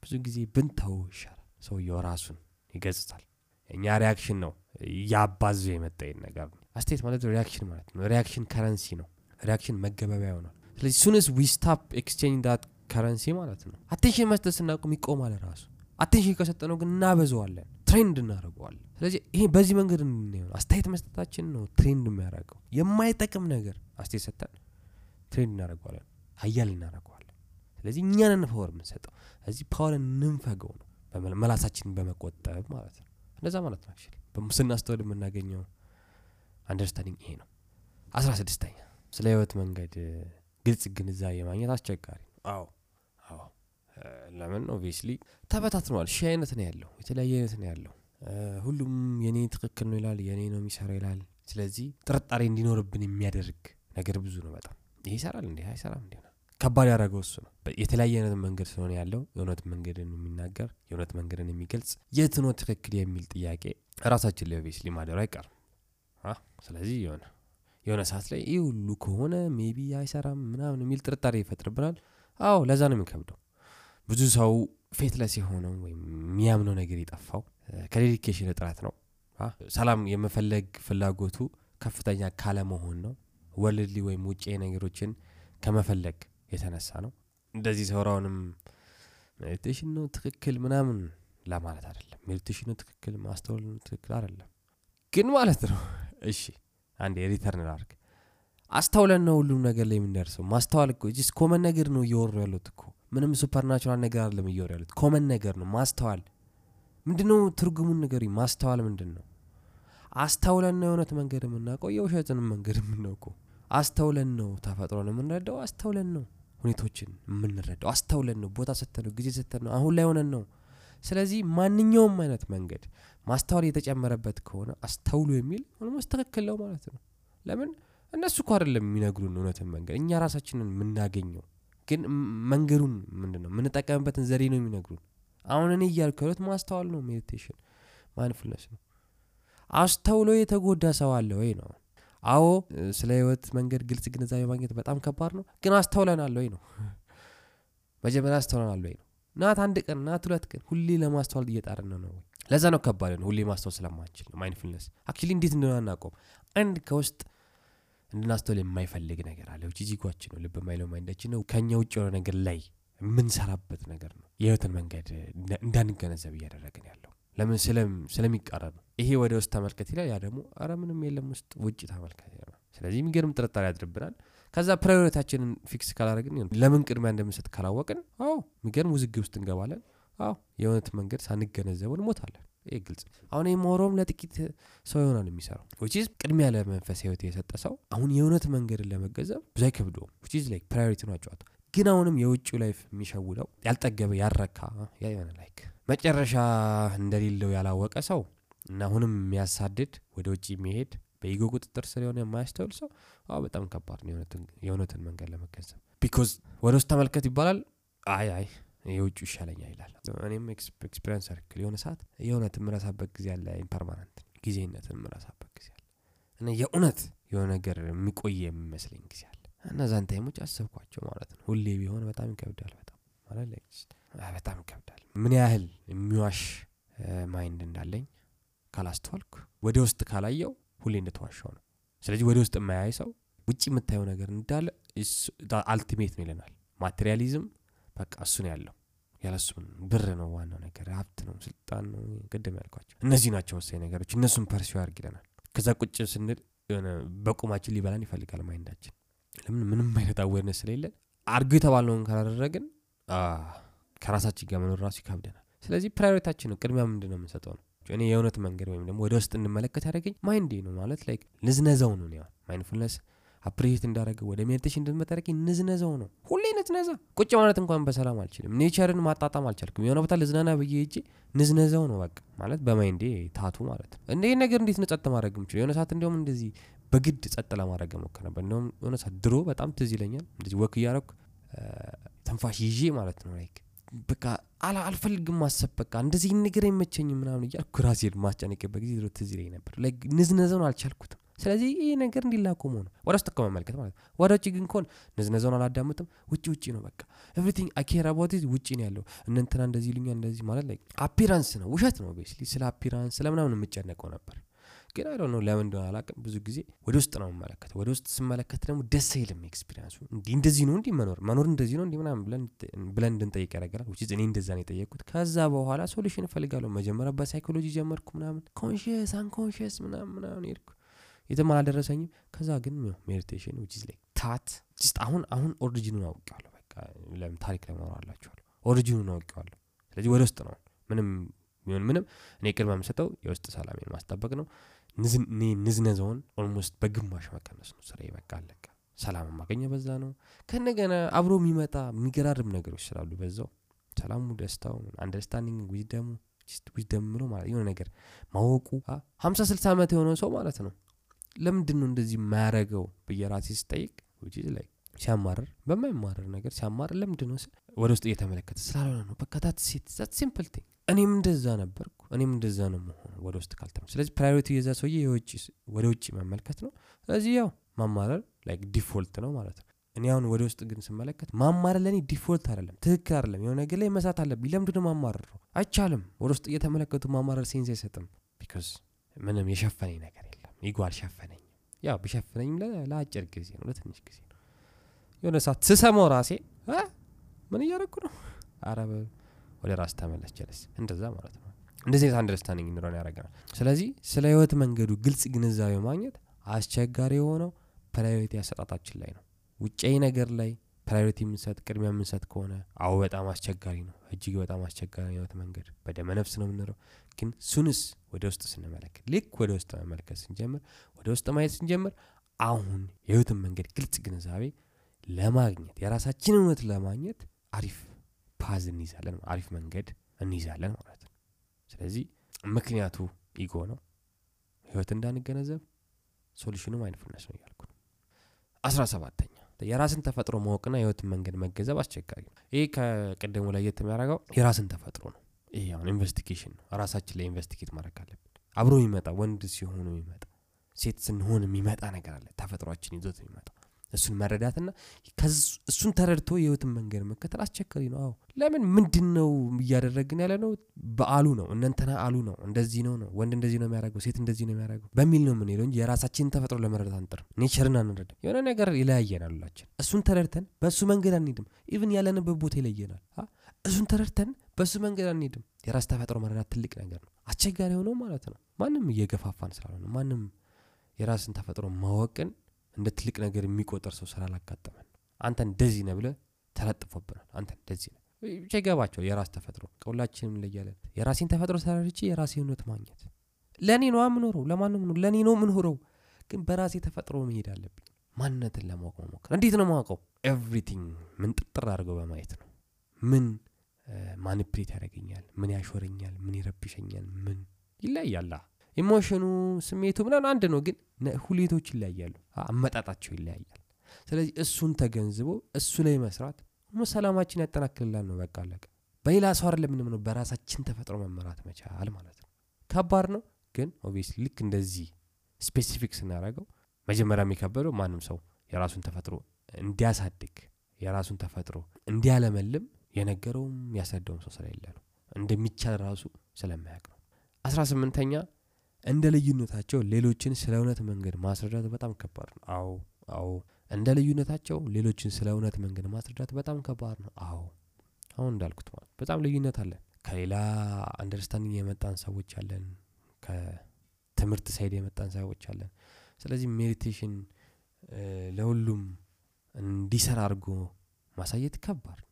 ብዙ ጊዜ ብንተው ይሻላል። ሰውየው ራሱን ይገጽጻል። እኛ reaction ነው እያባዛ የመጣ ነገር ነው። አስተያየት ማለት reaction ማለት ነው። reaction currency ነው። reaction መገበቢያ ይሆናል ስለዚህ since we exchange that currency ማለት ነው attention መስጠት ስናቆም ይቆማል ራሱ። attention ከሰጠነው ግን እናበዘዋለን trend እናደርገዋለን። ስለዚህ ይሄ በዚህ መንገድ እንየው አስተያየት መስጠታችን ነው trend የሚያደርገው። የማይጠቅም ነገር አስተያየት ሰጠን trend እናደርገዋለን ሀያል እናደርገዋለን ስለዚህ እኛን power የምንሰጠው እዚህ power እንንፈገው ነው ምላሳችንን በመቆጠብ ማለት ነው። እንደዛ ማለት ነው በም- ስናስተውል የምናገኘው understanding ይሄ ነው። አስራ ስድስተኛ ስለ ህይወት መንገድ ግልጽ ግንዛቤ ማግኘት አስቸጋሪ ነው። አዎ አዎ። ለምን? obviously ተበታትነዋል ሺህ አይነት ነው ያለው የተለያየ አይነት ነው ያለው። ሁሉም የኔ ትክክል ነው ይላል የኔ ነው የሚሰራ ይላል። ስለዚህ ጥርጣሬ እንዲኖርብን የሚያደርግ ነገር ብዙ ነው በጣም። ይሄ ይሰራል እንዲህ አይሰራም እንዲህ ነው ከባድ ያደረገው እሱ ነው። የተለያየ አይነት መንገድ ስለሆነ ያለው የእውነት መንገድን የሚናገር የእውነት መንገድን የሚገልጽ የት ነው ትክክል የሚል ጥያቄ ራሳችን ላይ obviously አይቀርም። ስለዚህ የሆነ የሆነ ሰዓት ላይ ይህ ሁሉ ከሆነ maybe አይሰራም ምናምን የሚል ጥርጣሬ ይፈጥርብናል። አዎ ለዛ ነው የሚከብደው። ብዙ ሰው faithless የሆነው ወይም የሚያምነው ነገር የጠፋው ከ dedication እጥረት ነው። ሰላም የመፈለግ ፍላጎቱ ከፍተኛ ካለመሆን ነው። worldly ወይም ውጭ ነገሮችን ከመፈለግ የተነሳ ነው። እንደዚህ ሳወራውም meditation ነው ትክክል ምናምን ለማለት አይደለም። meditation ትክክል ማስተዋል ነው ትክክል አይደለም። ግን ማለት ነው እሺ አንዴ return ላርግ አስተውለን ነው ሁሉም ነገር ላይ የምንደርሰው። ማስተዋል እኮ just common ነገር ነው እያወራሁ ያለሁት እኮ። ምንም supernatural ነገር አይደለም እያወራሁ ያለሁት። common ነገር ነው ማስተዋል። ምንድነው ትርጉሙን ነገር ማስተዋል ምንድን ነው አስተውለን ነው የእውነት መንገድ የምናውቀው የውሸትንም መንገድ የምናውቀው? አስተውለን ነው ተፈጥሮን የምንረዳው? አስተውለን ነው ሁኔታዎችን የምንረዳው። አስተውለን ነው። ቦታ ሰተን ነው። ጊዜ ሰተን ነው። አሁን ላይ ሆነን ነው። ስለዚህ ማንኛውም አይነት መንገድ ማስተዋል የተጨመረበት ከሆነ አስተውሉ የሚል almost ትክክል ነው ማለት ነው። ለምን? እነሱ እኮ አይደለም የሚነግሩን እውነትን መንገድ እኛ ራሳችንን የምናገኘው ግን መንገዱን ምንድን ነው የምንጠቀምበትን ዘዴ ነው የሚነግሩን። አሁን እኔ እያልኩ ያለሁት ማስተዋል ነው። meditation mindfulness ነው። አስተውሎ የተጎዳ ሰው አለ ወይ ነው አዎ ስለ ህይወት መንገድ ግልጽ ግንዛቤ ማግኘት በጣም ከባድ ነው። ግን አስተውለናል ወይ ነው? መጀመሪያ አስተውለናል ወይ ነው? not አንድ ቀን not ሁለት ቀን ሁሌ ለማስተዋል እየጣርን ነው ወይ? ለዛ ነው ከባድ ነው ሁሌ ማስተዋል ስለማንችል mindfulness actually እንዴት እንደሆነ አናውቀውም። አንድ ከውስጥ እንድናስተውል የማይፈልግ ነገር አለ። which ego አችን ነው ልብ የማይለው mind አችን ነው። ከኛ ውጭ የሆነ ነገር ላይ የምንሰራበት ነገር ነው። የህይወትን መንገድ እንዳ- እንዳንገነዘብ እያደረግን ያለው ለምን ስለሚቃረን ነው። ይሄ ወደ ውስጥ ተመልከት ይላል ያ ደግሞ አረ ምንም የለም ውስጥ ውጭ ተመልከት ስለዚህ የሚገርም ጥርጣሬ ያድርብናል። ከዛ priority አችንን fix ካላደረግን ለምን ቅድሚያ እንደምንሰጥ ካላወቅን አዎ የሚገርም ውዝግብ ውስጥ እንገባለን። አዎ የእውነት መንገድ ሳንገነዘቡ እንሞታለን። ይህ ግልጽ አሁን የሞሮም ለጥቂት ሰው ይሆናል የሚሰራው። which is ቅድሚያ ለመንፈስ ህይወት የሰጠ ሰው አሁን የእውነት መንገድን ለመገንዘብ ብዙ አይከብደውም። which is like priority ነው ጨዋታ ግን አሁንም የውጭ life የሚሸውደው ያልጠገበ ያረካ ያ like መጨረሻ እንደሌለው ያላወቀ ሰው እና አሁንም የሚያሳድድ ወደ ውጭ የሚሄድ በ ego ቁጥጥር ስር የሆነ የማያስተውል ሰው በጣም ከባድ ነው የእውነትን- መንገድ ለመገንዘብ። because ወደ ውስጥ ተመልከት ይባላል አይ አይ የውጭ ይሻለኛል ይላል። እኔም experience circle የሆነ ሰዓት የእውነት የምረሳበት ጊዜ አለ impermanent ጊዜነትን የምረሳበት ጊዜ አለ። እና የእውነት የሆነ ነገር የሚቆይ የሚመስለኝ ጊዜ አለ። እነዛን time ኦች አሰብኳቸው ማለት ነው። ሁሌ ቢሆን በጣም ይከብዳል በጣም ማለት በጣም ይከብዳል። ምን ያህል የሚዋሽ mind እንዳለኝ ካላስተዋልኩ ወደ ውስጥ ካላየው ሁሌ እንደተዋሻው ነው። ስለዚህ ወደ ውስጥ የማያይ ሰው ውጭ የምታየው ነገር እንዳለ ultimate ነው ይለናል። materialism በቃ እሱ ነው ያለው። ያለሱ ብር ነው ዋናው ነገር ሀብት ነው ስልጣን ነው ቅድም ያልኳቸው እነዚህ ናቸው ወሳኝ ነገሮች። እነሱን pursue አርግ ይለናል ከዛ ቁጭ ስንል በቁማችን ሊበላን ይፈልጋል mind አችን። ለምን? ምንም አይነት awareness ስለሌለን አርጉ የተባልነውን ካላደረግን ከራሳችን ጋር መኖር ራሱ ይከብደናል። ስለዚህ priority አችን ነው። ቅድሚያ ምንድን ነው የምንሰጠው ነው? እኔ የእውነት መንገድ ወይም ደግሞ ወደ ውስጥ እንመለከት ያደረገኝ mind ኤ ነው ማለት like ንዝነዛው ነው። ያ mindfulness appreciate እንዳደረገ ወደ meditation እንድትመጠረቂ ንዝነዛው ነው። ሁሌ ንዝነዛ። ቁጭ ማለት እንኳን በሰላም አልችልም። nature ን ማጣጣም አልቻልኩም። የሆነ ቦታ ልዝናና ብዬ ሄጄ ንዝነዛው ነው በቃ ማለት በ mind ኤ thought ኡ ማለት ነው። እንደ ነገር እንዴት ነው ጸጥ ማድረግ የምችለው? የሆነ ሰዓት እንዲሁም እንደዚህ በግድ ጸጥ ለማድረግ ሞክር ነበር እንዲሁም የሆነ ሰዓት ድሮ በጣም ትዝ ይለኛል እንደዚህ walk እያረኩ ተንፋሽ ይዤ ማለት ነው like በቃ አልፈልግም ማሰብ በቃ እንደዚህ ነገር አይመቸኝ ምናምን እያልኩ ራሴን ማስጨነቅበት ጊዜ ትዝ ይለኝ ነበር። like ንዝነዛውን አልቻልኩትም። ስለዚህ ይህ ነገር እንዲላቆሙ ነው። ወደ ውስጥ ከመመልከት ማለት ነው። ወደ ውጭ ግን ከሆን ንዝነዛውን አላዳምጥም። ውጭ ውጭ ነው በቃ everything I care about ውጭ ነው ያለው። እነንትና እንደዚህ ይሉኛል እንደዚህ ማለት like appearance ነው ውሸት ነው basically ስለ appearance ስለምናምን የምጨነቀው ነበር ግን አይ ነው ለምን እንደሆነ አላቅም ብዙ ጊዜ ወደ ውስጥ ነው የምመለከት ወደ ውስጥ ስመለከት ደግሞ ደስ አይልም experience ኡ እንዲህ እንደዚህ ነው እንዲህ መኖር መኖር እንደዚህ ነው እንዲህ ምናምን ብለን እንድንጠይቅ ያደርገናል። ውጭ እኔ እንደዛ ነው የጠየቅኩት። ከዛ በኋላ solution እፈልጋለሁ። መጀመሪያ በሳይኮሎጂ ጀመርኩ ምናምን። conscious unconscious ምናምን ምናምን ሄድኩ። የትም አላደረሰኝም። ከዛ ግን meditation which like that አሁን አሁን origin ኡን አውቄዋለሁ። በቃ ለምን ታሪክ ለማወራላችኋለሁ origin ኡን አውቄዋለሁ። ስለዚህ ወደ ውስጥ ነው። ምንም ምንም እኔ ቅድመ የምሰጠው የውስጥ ሰላሜን ማስጠበቅ ነው ንዝነዛውን almost በግማሽ መቀነስ ነው ስራ በቃ አለቀ። ሰላም ማገኘ በዛ ነው። ከነገና አብሮ የሚመጣ የሚገራርም ነገሮች ስላሉ በዛው ሰላሙ ደስታው አንደርስታንዲንግ ዊዝደሙ ዊዝደም ብሎ ማለት የሆነ ነገር ማወቁ ሀምሳ ስልሳ ዓመት የሆነው ሰው ማለት ነው። ለምንድን ነው እንደዚህ የማያረገው ብዬ ራሴ ስጠይቅ like ሲያማርር በማይማርር ነገር ሲያማርር ለምንድን ነው ወደ ውስጥ እየተመለከተ ስላልሆነ ነው። በቃ that simple thing እኔም እንደዛ ነበርኩ እኔም እንደዛ ነው መሆኑ ወደ ውስጥ ካልተመ ስለዚህ priority የዛ ሰውዬ ወደ ውጭ መመልከት ነው። ስለዚህ ያው ማማረር like default ነው ማለት ነው። እኔ አሁን ወደ ውስጥ ግን ስመለከት ማማረር ለእኔ default አይደለም ትክክል አይደለም። የሆነ ነገር ላይ መሳት አለብኝ። ለምንድን ማማረር ነው? አይቻልም። ወደ ውስጥ እየተመለከቱ ማማረር sense አይሰጥም። because ምንም የሸፈነኝ ነገር የለም። ego አልሸፈነኝም። ያው ቢሸፍነኝም ለአጭር ጊዜ ነው ለትንሽ ጊዜ የሆነ ሰዓት ስሰማው ራሴ ምን እያረኩ ነው? አረበ ወደ ራስ ተመለስ ጀለስ እንደዛ ማለት ነው። እንደዚህ አይነት understanding እንዲሆን ያደረገናል ስለዚህ ስለ ህይወት መንገዱ ግልጽ ግንዛቤ ማግኘት አስቸጋሪ የሆነው priority አሰጣጣችን ላይ ነው። ውጫዊ ነገር ላይ priority የምንሰጥ ቅድሚያ የምንሰጥ ከሆነ አዎ በጣም አስቸጋሪ ነው። እጅግ በጣም አስቸጋሪ ህይወት መንገድ። በደመ ነፍስ ነው የምንለው። ግን since ወደ ውስጥ ስንመለከት ልክ ወደ ውስጥ መመልከት ስንጀምር ወደ ውስጥ ማየት ስንጀምር አሁን የህይወትን መንገድ ግልጽ ግንዛቤ ለማግኘት የራሳችንን እውነት ለማግኘት አሪፍ path እንይዛለን አሪፍ መንገድ እንይዛለን ማለት ነው። ስለዚህ ምክንያቱ ego ነው። ህይወት እንዳንገነዘብ solution ኡ mindfulness ነው እያልኩ ነው። አስራ ሰባተኛ የራስን ተፈጥሮ ማወቅና የህይወትን መንገድ መገንዘብ አስቸጋሪ ነው። ይህ ከቅድሙ ለየት የሚያደርገው የራስን ተፈጥሮ ነው። ይሄ አሁን investigation ነው። ራሳችን ላይ investigate ማድረግ አለብን። አብሮ የሚመጣ ወንድ ሲሆኑ የሚመጣ ሴት ስንሆን የሚመጣ ነገር አለ። ተፈጥሯችን ይዞት የሚመጣ እሱን መረዳትና እሱን ተረድቶ የህይወትን መንገድ መከተል አስቸጋሪ ነው። አዎ። ለምን? ምንድን ነው እያደረግን ያለ ነው በአሉ ነው። እነንተና አሉ ነው። እንደዚህ ነው ነው። ወንድ እንደዚህ ነው የሚያደርገው። ሴት እንደዚህ ነው የሚያደርገው በሚል ነው የምንሄደው እንጂ የራሳችንን ተፈጥሮ ለመረዳት አንጥርም። nature ን አንረዳም። የሆነ ነገር ይለያየናል ሁላችን። እሱን ተረድተን በእሱ መንገድ አንሄድም። even ያለንበት ቦታ ይለየናል። እሱን ተረድተን በእሱ መንገድ አንሄድም። የራስ ተፈጥሮ መረዳት ትልቅ ነገር ነው። አስቸጋሪ ሆነው ማለት ነው። ማንም እየገፋፋን ስላልሆነ ማንም የራስን ተፈጥሮ ማወቅን እንደ ትልቅ ነገር የሚቆጠር ሰው ስላላጋጠመን። አንተ እንደዚህ ነህ ተብሎ ተለጥፎብናል። አንተ እንደዚህ ነው ብቻ ይገባቸው የራስ ተፈጥሮ ከሁላችንም እንለያለን። የራሴን ተፈጥሮ ተረድቼ የራሴ እውነት ማግኘት። ለእኔ ነው ምኖረው ለማንም ነው ለእኔ ነው ምኖረው ግን በራሴ ተፈጥሮ መሄድ አለብኝ። ማንነትን ለማወቅ መሞከር። እንዴት ነው ማወቀው everything ምን ጥጥር አድርገው በማየት ነው። ምን manipulate ያደረገኛል ምን ያሾረኛል? ምን ይረብሸኛል? ምን? ይለያያላ emotion ኡ ስሜቱ ምናምን አንድ ነው ግን ሁሌቶች ይለያያሉ አመጣጣቸው ይለያያል። ስለዚህ እሱን ተገንዝቦ እሱ ላይ መስራት ሰላማችን ያጠናክልላል ነው በቃ አለቀ። በሌላ ሰው አይደለም ምንም በራሳችን ተፈጥሮ መመራት መቻል ማለት ነው። ከባድ ነው ግን obviously ልክ እንደዚህ specific ስናደረገው መጀመሪያ የሚከበደው ማንም ሰው የራሱን ተፈጥሮ እንዲያሳድግ የራሱን ተፈጥሮ እንዲያለመልም የነገረውም ያስረዳውም ሰው ስለሌለ ነው። እንደሚቻል ራሱ ስለማያውቅ ነው። አስራ ስምንተኛ እንደ ልዩነታቸው ሌሎችን ስለ እውነት መንገድ ማስረዳት በጣም ከባድ ነው። አዎ አዎ። እንደ ልዩነታቸው ሌሎችን ስለ እውነት መንገድ ማስረዳት በጣም ከባድ ነው። አዎ። አሁን እንዳልኩት ማለት በጣም ልዩነት አለን ከሌላ understanding የመጣን ሰዎች አለን። ከትምህርት side የመጣን ሰዎች አለን። ስለዚህ meditation ለሁሉም እንዲሰራ አድርጎ ማሳየት ከባድ ነው።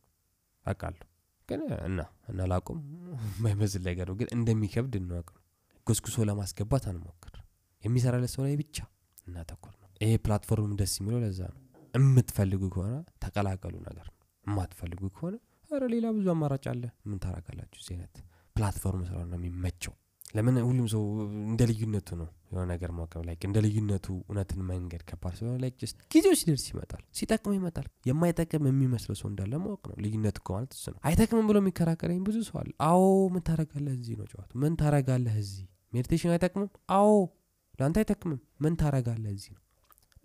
አውቃለሁ። ግን እና እና ላቁም <laughs> የማይመስል ነገር ግን እንደሚከብድ እንወቅ ነው ጎስጉሶ ለማስገባት አንሞክር። የሚሰራለት ሰው ላይ ብቻ እናተኩር ነው። ይሄ platform ደስ የሚለው ለዛ ነው። የምትፈልጉ ከሆነ ተቀላቀሉ ነገር ነው። የማትፈልጉ ከሆነ ኧረ ሌላ ብዙ አማራጭ አለ። ምን ታረጋላችሁ እዚህ platform ነው የሚመቸው። ለምን ሁሉም ሰው እንደ ልዩነቱ ነው የሆነ ነገር ማቀብ ላይ እንደ ልዩነቱ እውነትን መንገድ ከባድ ስለሆነ ላይ ጊዜው ሲደርስ ይመጣል። ሲጠቅም ይመጣል። የማይጠቅም የሚመስለው ሰው እንዳለ ማወቅ ነው። ልዩነት እኮ ማለት እሱ ነው። አይጠቅምም ብሎ የሚከራከረኝ ብዙ ሰው አለ። አዎ ምን ታረጋለህ እዚህ ነው ጨዋታው ምን ታረጋለህ እዚህ meditation አይጠቅምም? አዎ። ለአንተ አይጠቅምም? ምን ታረጋለህ እዚህ ነው?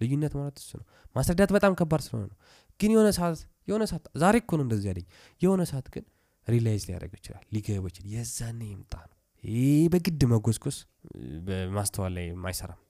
ልዩነት ማለት እሱ ነው። ማስረዳት በጣም ከባድ ስለሆነ ነው። ግን የሆነ ሰዓት የሆነ ሰዓት ዛሬ እኮ ነው እንደዚህ ያለኝ። የሆነ ሰዓት ግን realize ሊያደርገው ይችላል ሊገባ ይችላል። የዛኔ ይምጣ ነው። ይህ በግድ መጎስቆስ በማስተዋል ላይ አይሰራም።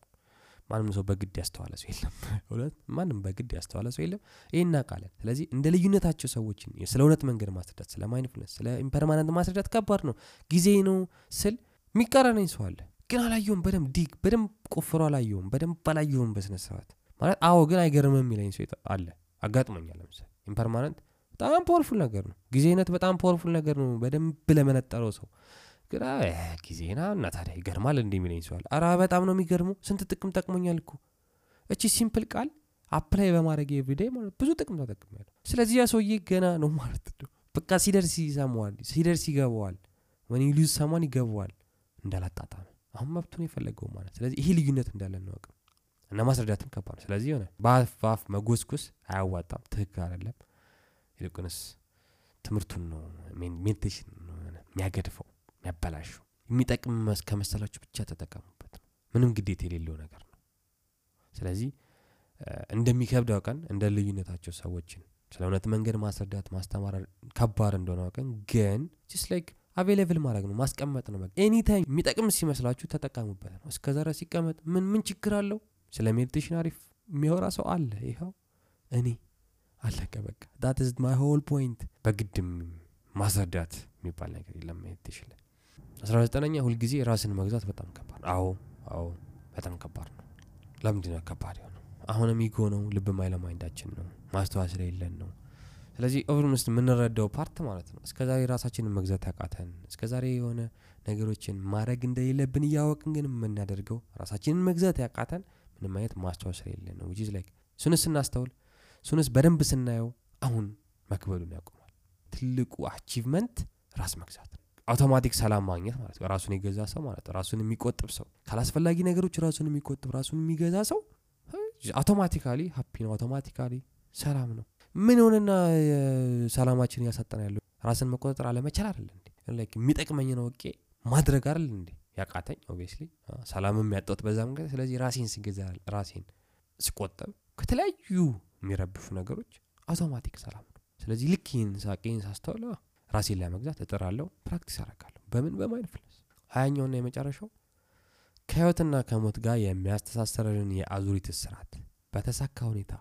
ማንም ሰው በግድ ያስተዋለ ሰው የለም። <laughs> እውነት? ማንም በግድ ያስተዋለ ሰው የለም። ይህ እናውቃለን። ስለዚህ እንደ ልዩነታቸው ሰዎችን ስለ እውነት መንገድ ማስረዳት ስለ mindfulness ስለ impermanent ማስረዳት ከባድ ነው። ጊዜያዊ ነው ስል የሚቃረነኝ ሰው አለ። ግን አላየውም በደንብ dig በደንብ ቆፍሮ አላየውም በደንብ አላየውም በስነ ስርዓት። ማለት አዎ ግን አይገርምም የሚለኝ ሰው አለ? አጋጥሞኛል ለምሳሌ impermanent በጣም powerful ነገር ነው። ጊዜያዊነት በጣም powerful ነገር ነው በደንብ ለመነጠረው ሰው። ግን ጊዜና እና ታዲያ ይገርማል እንዴ የሚለኝ ሰው አለ አረ በጣም ነው የሚገርመው። ስንት ጥቅም ጠቅሞኛል እኮ። እቺ simple ቃል apply በማድረግ everyday ማለት ብዙ ጥቅም ተጠቅሜያለሁ። ስለዚህ ያ ሰውዬ ገና ነው ማለት ነው። በቃ ሲደርስ ይሰማዋል ሲደርስ ይገባዋል። when lose someone ይገባዋል እንዳላጣጣ ነው አሁን መብቱን የፈለገው ማለት ስለዚህ ይሄ ልዩነት እንዳለ እንወቅ እና ማስረዳትም ከባድ ነው። ስለዚህ ሆነ በአፍ በአፍ መጎስጎስ አያዋጣም። ትክክል አይደለም። ይልቁንስ ትምህርቱን ነው meditation የሚያገድፈው የሚያበላሸው የሚጠቅም ከመሰላችሁ ብቻ ተጠቀሙበት ነው። ምንም ግዴታ የሌለው ነገር ነው። ስለዚህ እንደሚከብድ አውቀን እንደ ልዩነታቸው ሰዎችን ስለ እውነት መንገድ ማስረዳት ማስተማር ከባድ እንደሆነ አውቀን ግን just like available ማድረግ ነው ማስቀመጥ ነው። anytime የሚጠቅም ሲመስላችሁ ተጠቀሙበት ነው። እስከ ዛሬ ሲቀመጥ ምን ምን ችግር አለው? ስለ meditation አሪፍ የሚያወራ ሰው አለ። ይኸው እኔ አለቀ። በቃ that's my whole point በግድም ማስረዳት የሚባል ነገር የለም meditation ላይ። አስራ ዘጠነኛ ሁልጊዜ ራስን መግዛት በጣም ከባድ አዎ አዎ በጣም ከባድ ነው። ለምንድነው ከባድ የሆነው? አሁንም ego ነው ልብ ማይል mind አችን ነው ማስተዋል ስለሌለን ነው ስለዚህ ኦቨርን ውስጥ የምንረዳው part ማለት ነው። እስከ ዛሬ ራሳችንን መግዛት ያቃተን እስከ ዛሬ የሆነ ነገሮችን ማድረግ እንደሌለብን እያወቅን ግን የምናደርገው ራሳችንን መግዛት ያቃተን ምንም አይነት ማስተዋል ስለሌለን ነው። which like soon as ስናስተውል soon as በደንብ ስናየው አሁን መክበዱን ያቆማል። ትልቁ achievement ራስ መግዛት ነው። አውቶማቲክ ሰላም ማግኘት ማለት ነው። ራሱን የገዛ ሰው ማለት ራሱን የሚቆጥብ ሰው ካላስፈላጊ ነገሮች ራሱን የሚቆጥብ ራሱን የሚገዛ ሰው automatically happy ነው። automatically ሰላም ነው ምን ሆነና ሰላማችን እያሳጠና ያለው? ራስን መቆጣጠር አለመቻል አይደል እንዴ? የሚጠቅመኝ ነው አውቄ ማድረግ አይደል እንዴ? ያቃተኝ obviously ሰላምም ያጣሁት በዛ መንገድ ስለዚህ ራሴን ስገዛ ራሴን ስቆጠብ ከተለያዩ የሚረብሹ ነገሮች አውቶማቲክ ሰላም ነው። ስለዚህ ልክ ይህን ሳቄን ሳስተውል ራሴን ለመግዛት እጥራለሁ practice አረጋለሁ በምን? በ mindfulness ሀያኛውና የመጨረሻው ከህይወትና ከሞት ጋር የሚያስተሳሰረንን የአዙሪት ስርዓት በተሳካ ሁኔታ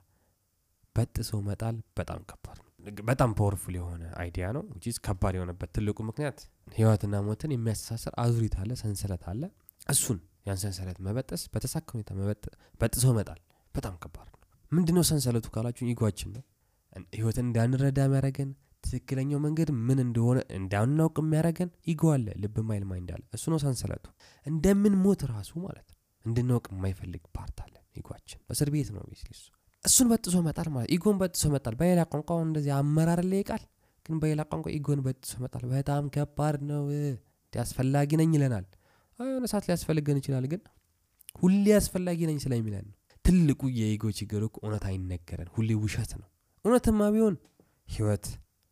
በጥሶ መጣል በጣም ከባድ ነው። በጣም powerful የሆነ idea ነው። just ከባድ የሆነበት ትልቁ ምክንያት ህይወትና ሞትን የሚያስተሳሰር አዙሪት አለ ሰንሰለት አለ። እሱን ያን ሰንሰለት መበጠስ በተሳካ ሁኔታ በጥሶ መጣል በጣም ከባድ ነው። ምንድነው ሰንሰለቱ ካላችሁ ego አችን ነው። ህይወትን እንዳንረዳ የሚያደረገን ትክክለኛው መንገድ ምን እንደሆነ እንዳናውቅ የሚያደረገን ego አለ ልብ ማይል mind አለ። እሱ ነው ሰንሰለቱ። እንደምን ሞት ራሱ ማለት ነው። እንድናውቅ የማይፈልግ ፓርት አለ ኢጓችን እስር ቤት ነው ቤስ እሱ እሱን በጥሶ መጣል ማለት ኢጎን በጥሶ መጣል። በሌላ ቋንቋ እንደዚህ አመራር ላይ ቃል ግን በሌላ ቋንቋ ኢጎን በጥሶ መጣል በጣም ከባድ ነው። አስፈላጊ ነኝ ይለናል። የሆነ ሰዓት ሊያስፈልገን ይችላል ግን ሁሌ አስፈላጊ ነኝ ስለሚለን ትልቁ የኢጎ ችግር እኮ እውነት አይነገረን። ሁሌ ውሸት ነው። እውነትማ ቢሆን ህይወት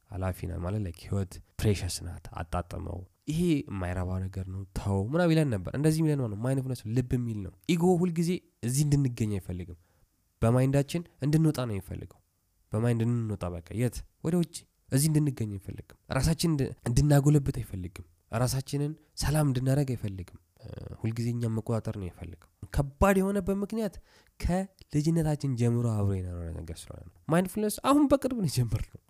ሀላፊ ናት ማለት ላይ ህይወት precious ናት። አጣጥመው ይሄ የማይረባ ነገር ነው ተው ምና ይለን ነበር። እንደዚህ ሚለን ነው mindfulness ልብ የሚል ነው። ኢጎ ሁልጊዜ እዚህ እንድንገኝ አይፈልግም በ mind ኣችን እንድንወጣ ነው የሚፈልገው በ mind እንድንወጣ በቃ የት? ወደ ውጭ እዚህ እንድንገኝ አይፈልግም። ራሳችን እንድናጎለብት አይፈልግም። ራሳችንን ሰላም እንድናደረግ አይፈልግም። ሁልጊዜ እኛም መቆጣጠር ነው የፈልገው ከባድ የሆነበት ምክንያት ከልጅነታችን ጀምሮ አብሮ የኖረ ነገር ስለሆነ ነው። mindfulness አሁን በቅርብ ነው የጀመር ነው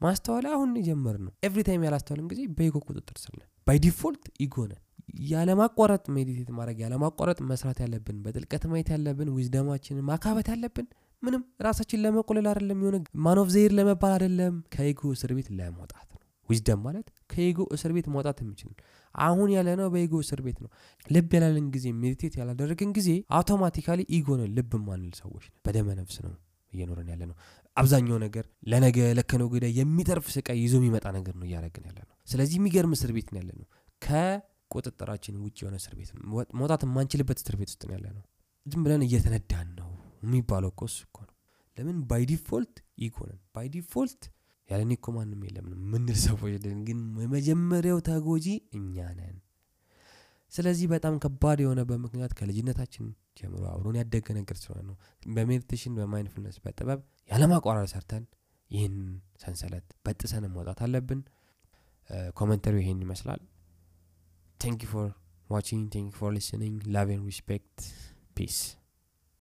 ማስተዋል አሁን የጀመር ነው every time ያላስተዋልን ጊዜ በኢጎ ቁጥጥር ነን። by default ኢጎ ነን ያለማቋረጥ meditate ማድረግ ያለማቋረጥ መስራት ያለብን በጥልቀት ማየት ያለብን wisdom ኣችንን ማካበት ያለብን ምንም ራሳችን ለመቆለል አይደለም የሆነ man of the year ለመባል አይደለም። ከኢጎ እስር ቤት ለመውጣት ነው። wisdom ማለት ከኢጎ እስር ቤት ማውጣት የሚችል አሁን ያለነው በኢጎ እስር ቤት ነው። ልብ ያላለን ጊዜ meditate ያላደረግን ጊዜ automatically ኢጎ ነን ልብ ማንል ሰዎች በደመ ነፍስ ነው እየኖረን ያለ ነው አብዛኛው ነገር ለነገ ለከነገ ወዲያ የሚተርፍ ስቃይ ይዞ የሚመጣ ነገር ነው እያደረግን ያለ ነው ስለዚህ የሚገርም እስር ቤት ነው ያለ ነው ከቁጥጥራችን ውጭ የሆነ እስር ቤት መውጣት የማንችልበት እስር ቤት ውስጥ ያለ ነው ዝም ብለን እየተነዳን ነው የሚባለው እኮ እሱ እኮ ነው። ለምን? by default ኢጎ by default ያለኔ እኮ ማንም የለም ምንል ሰዎች ነን። ግን የመጀመሪያው ተጎጂ እኛ ነን። ስለዚህ በጣም ከባድ የሆነበት ምክንያት ከልጅነታችን ጀምሮ አብሮን ያደገ ነገር ስለሆነ ነው። በ meditation በ mindfulness በጥበብ ያለማቋረጥ ሰርተን ይህን ሰንሰለት በጥሰን መውጣት አለብን። commentary ው ይሄን ይመስላል thank you for watching thank you for listening. Love and respect. Peace.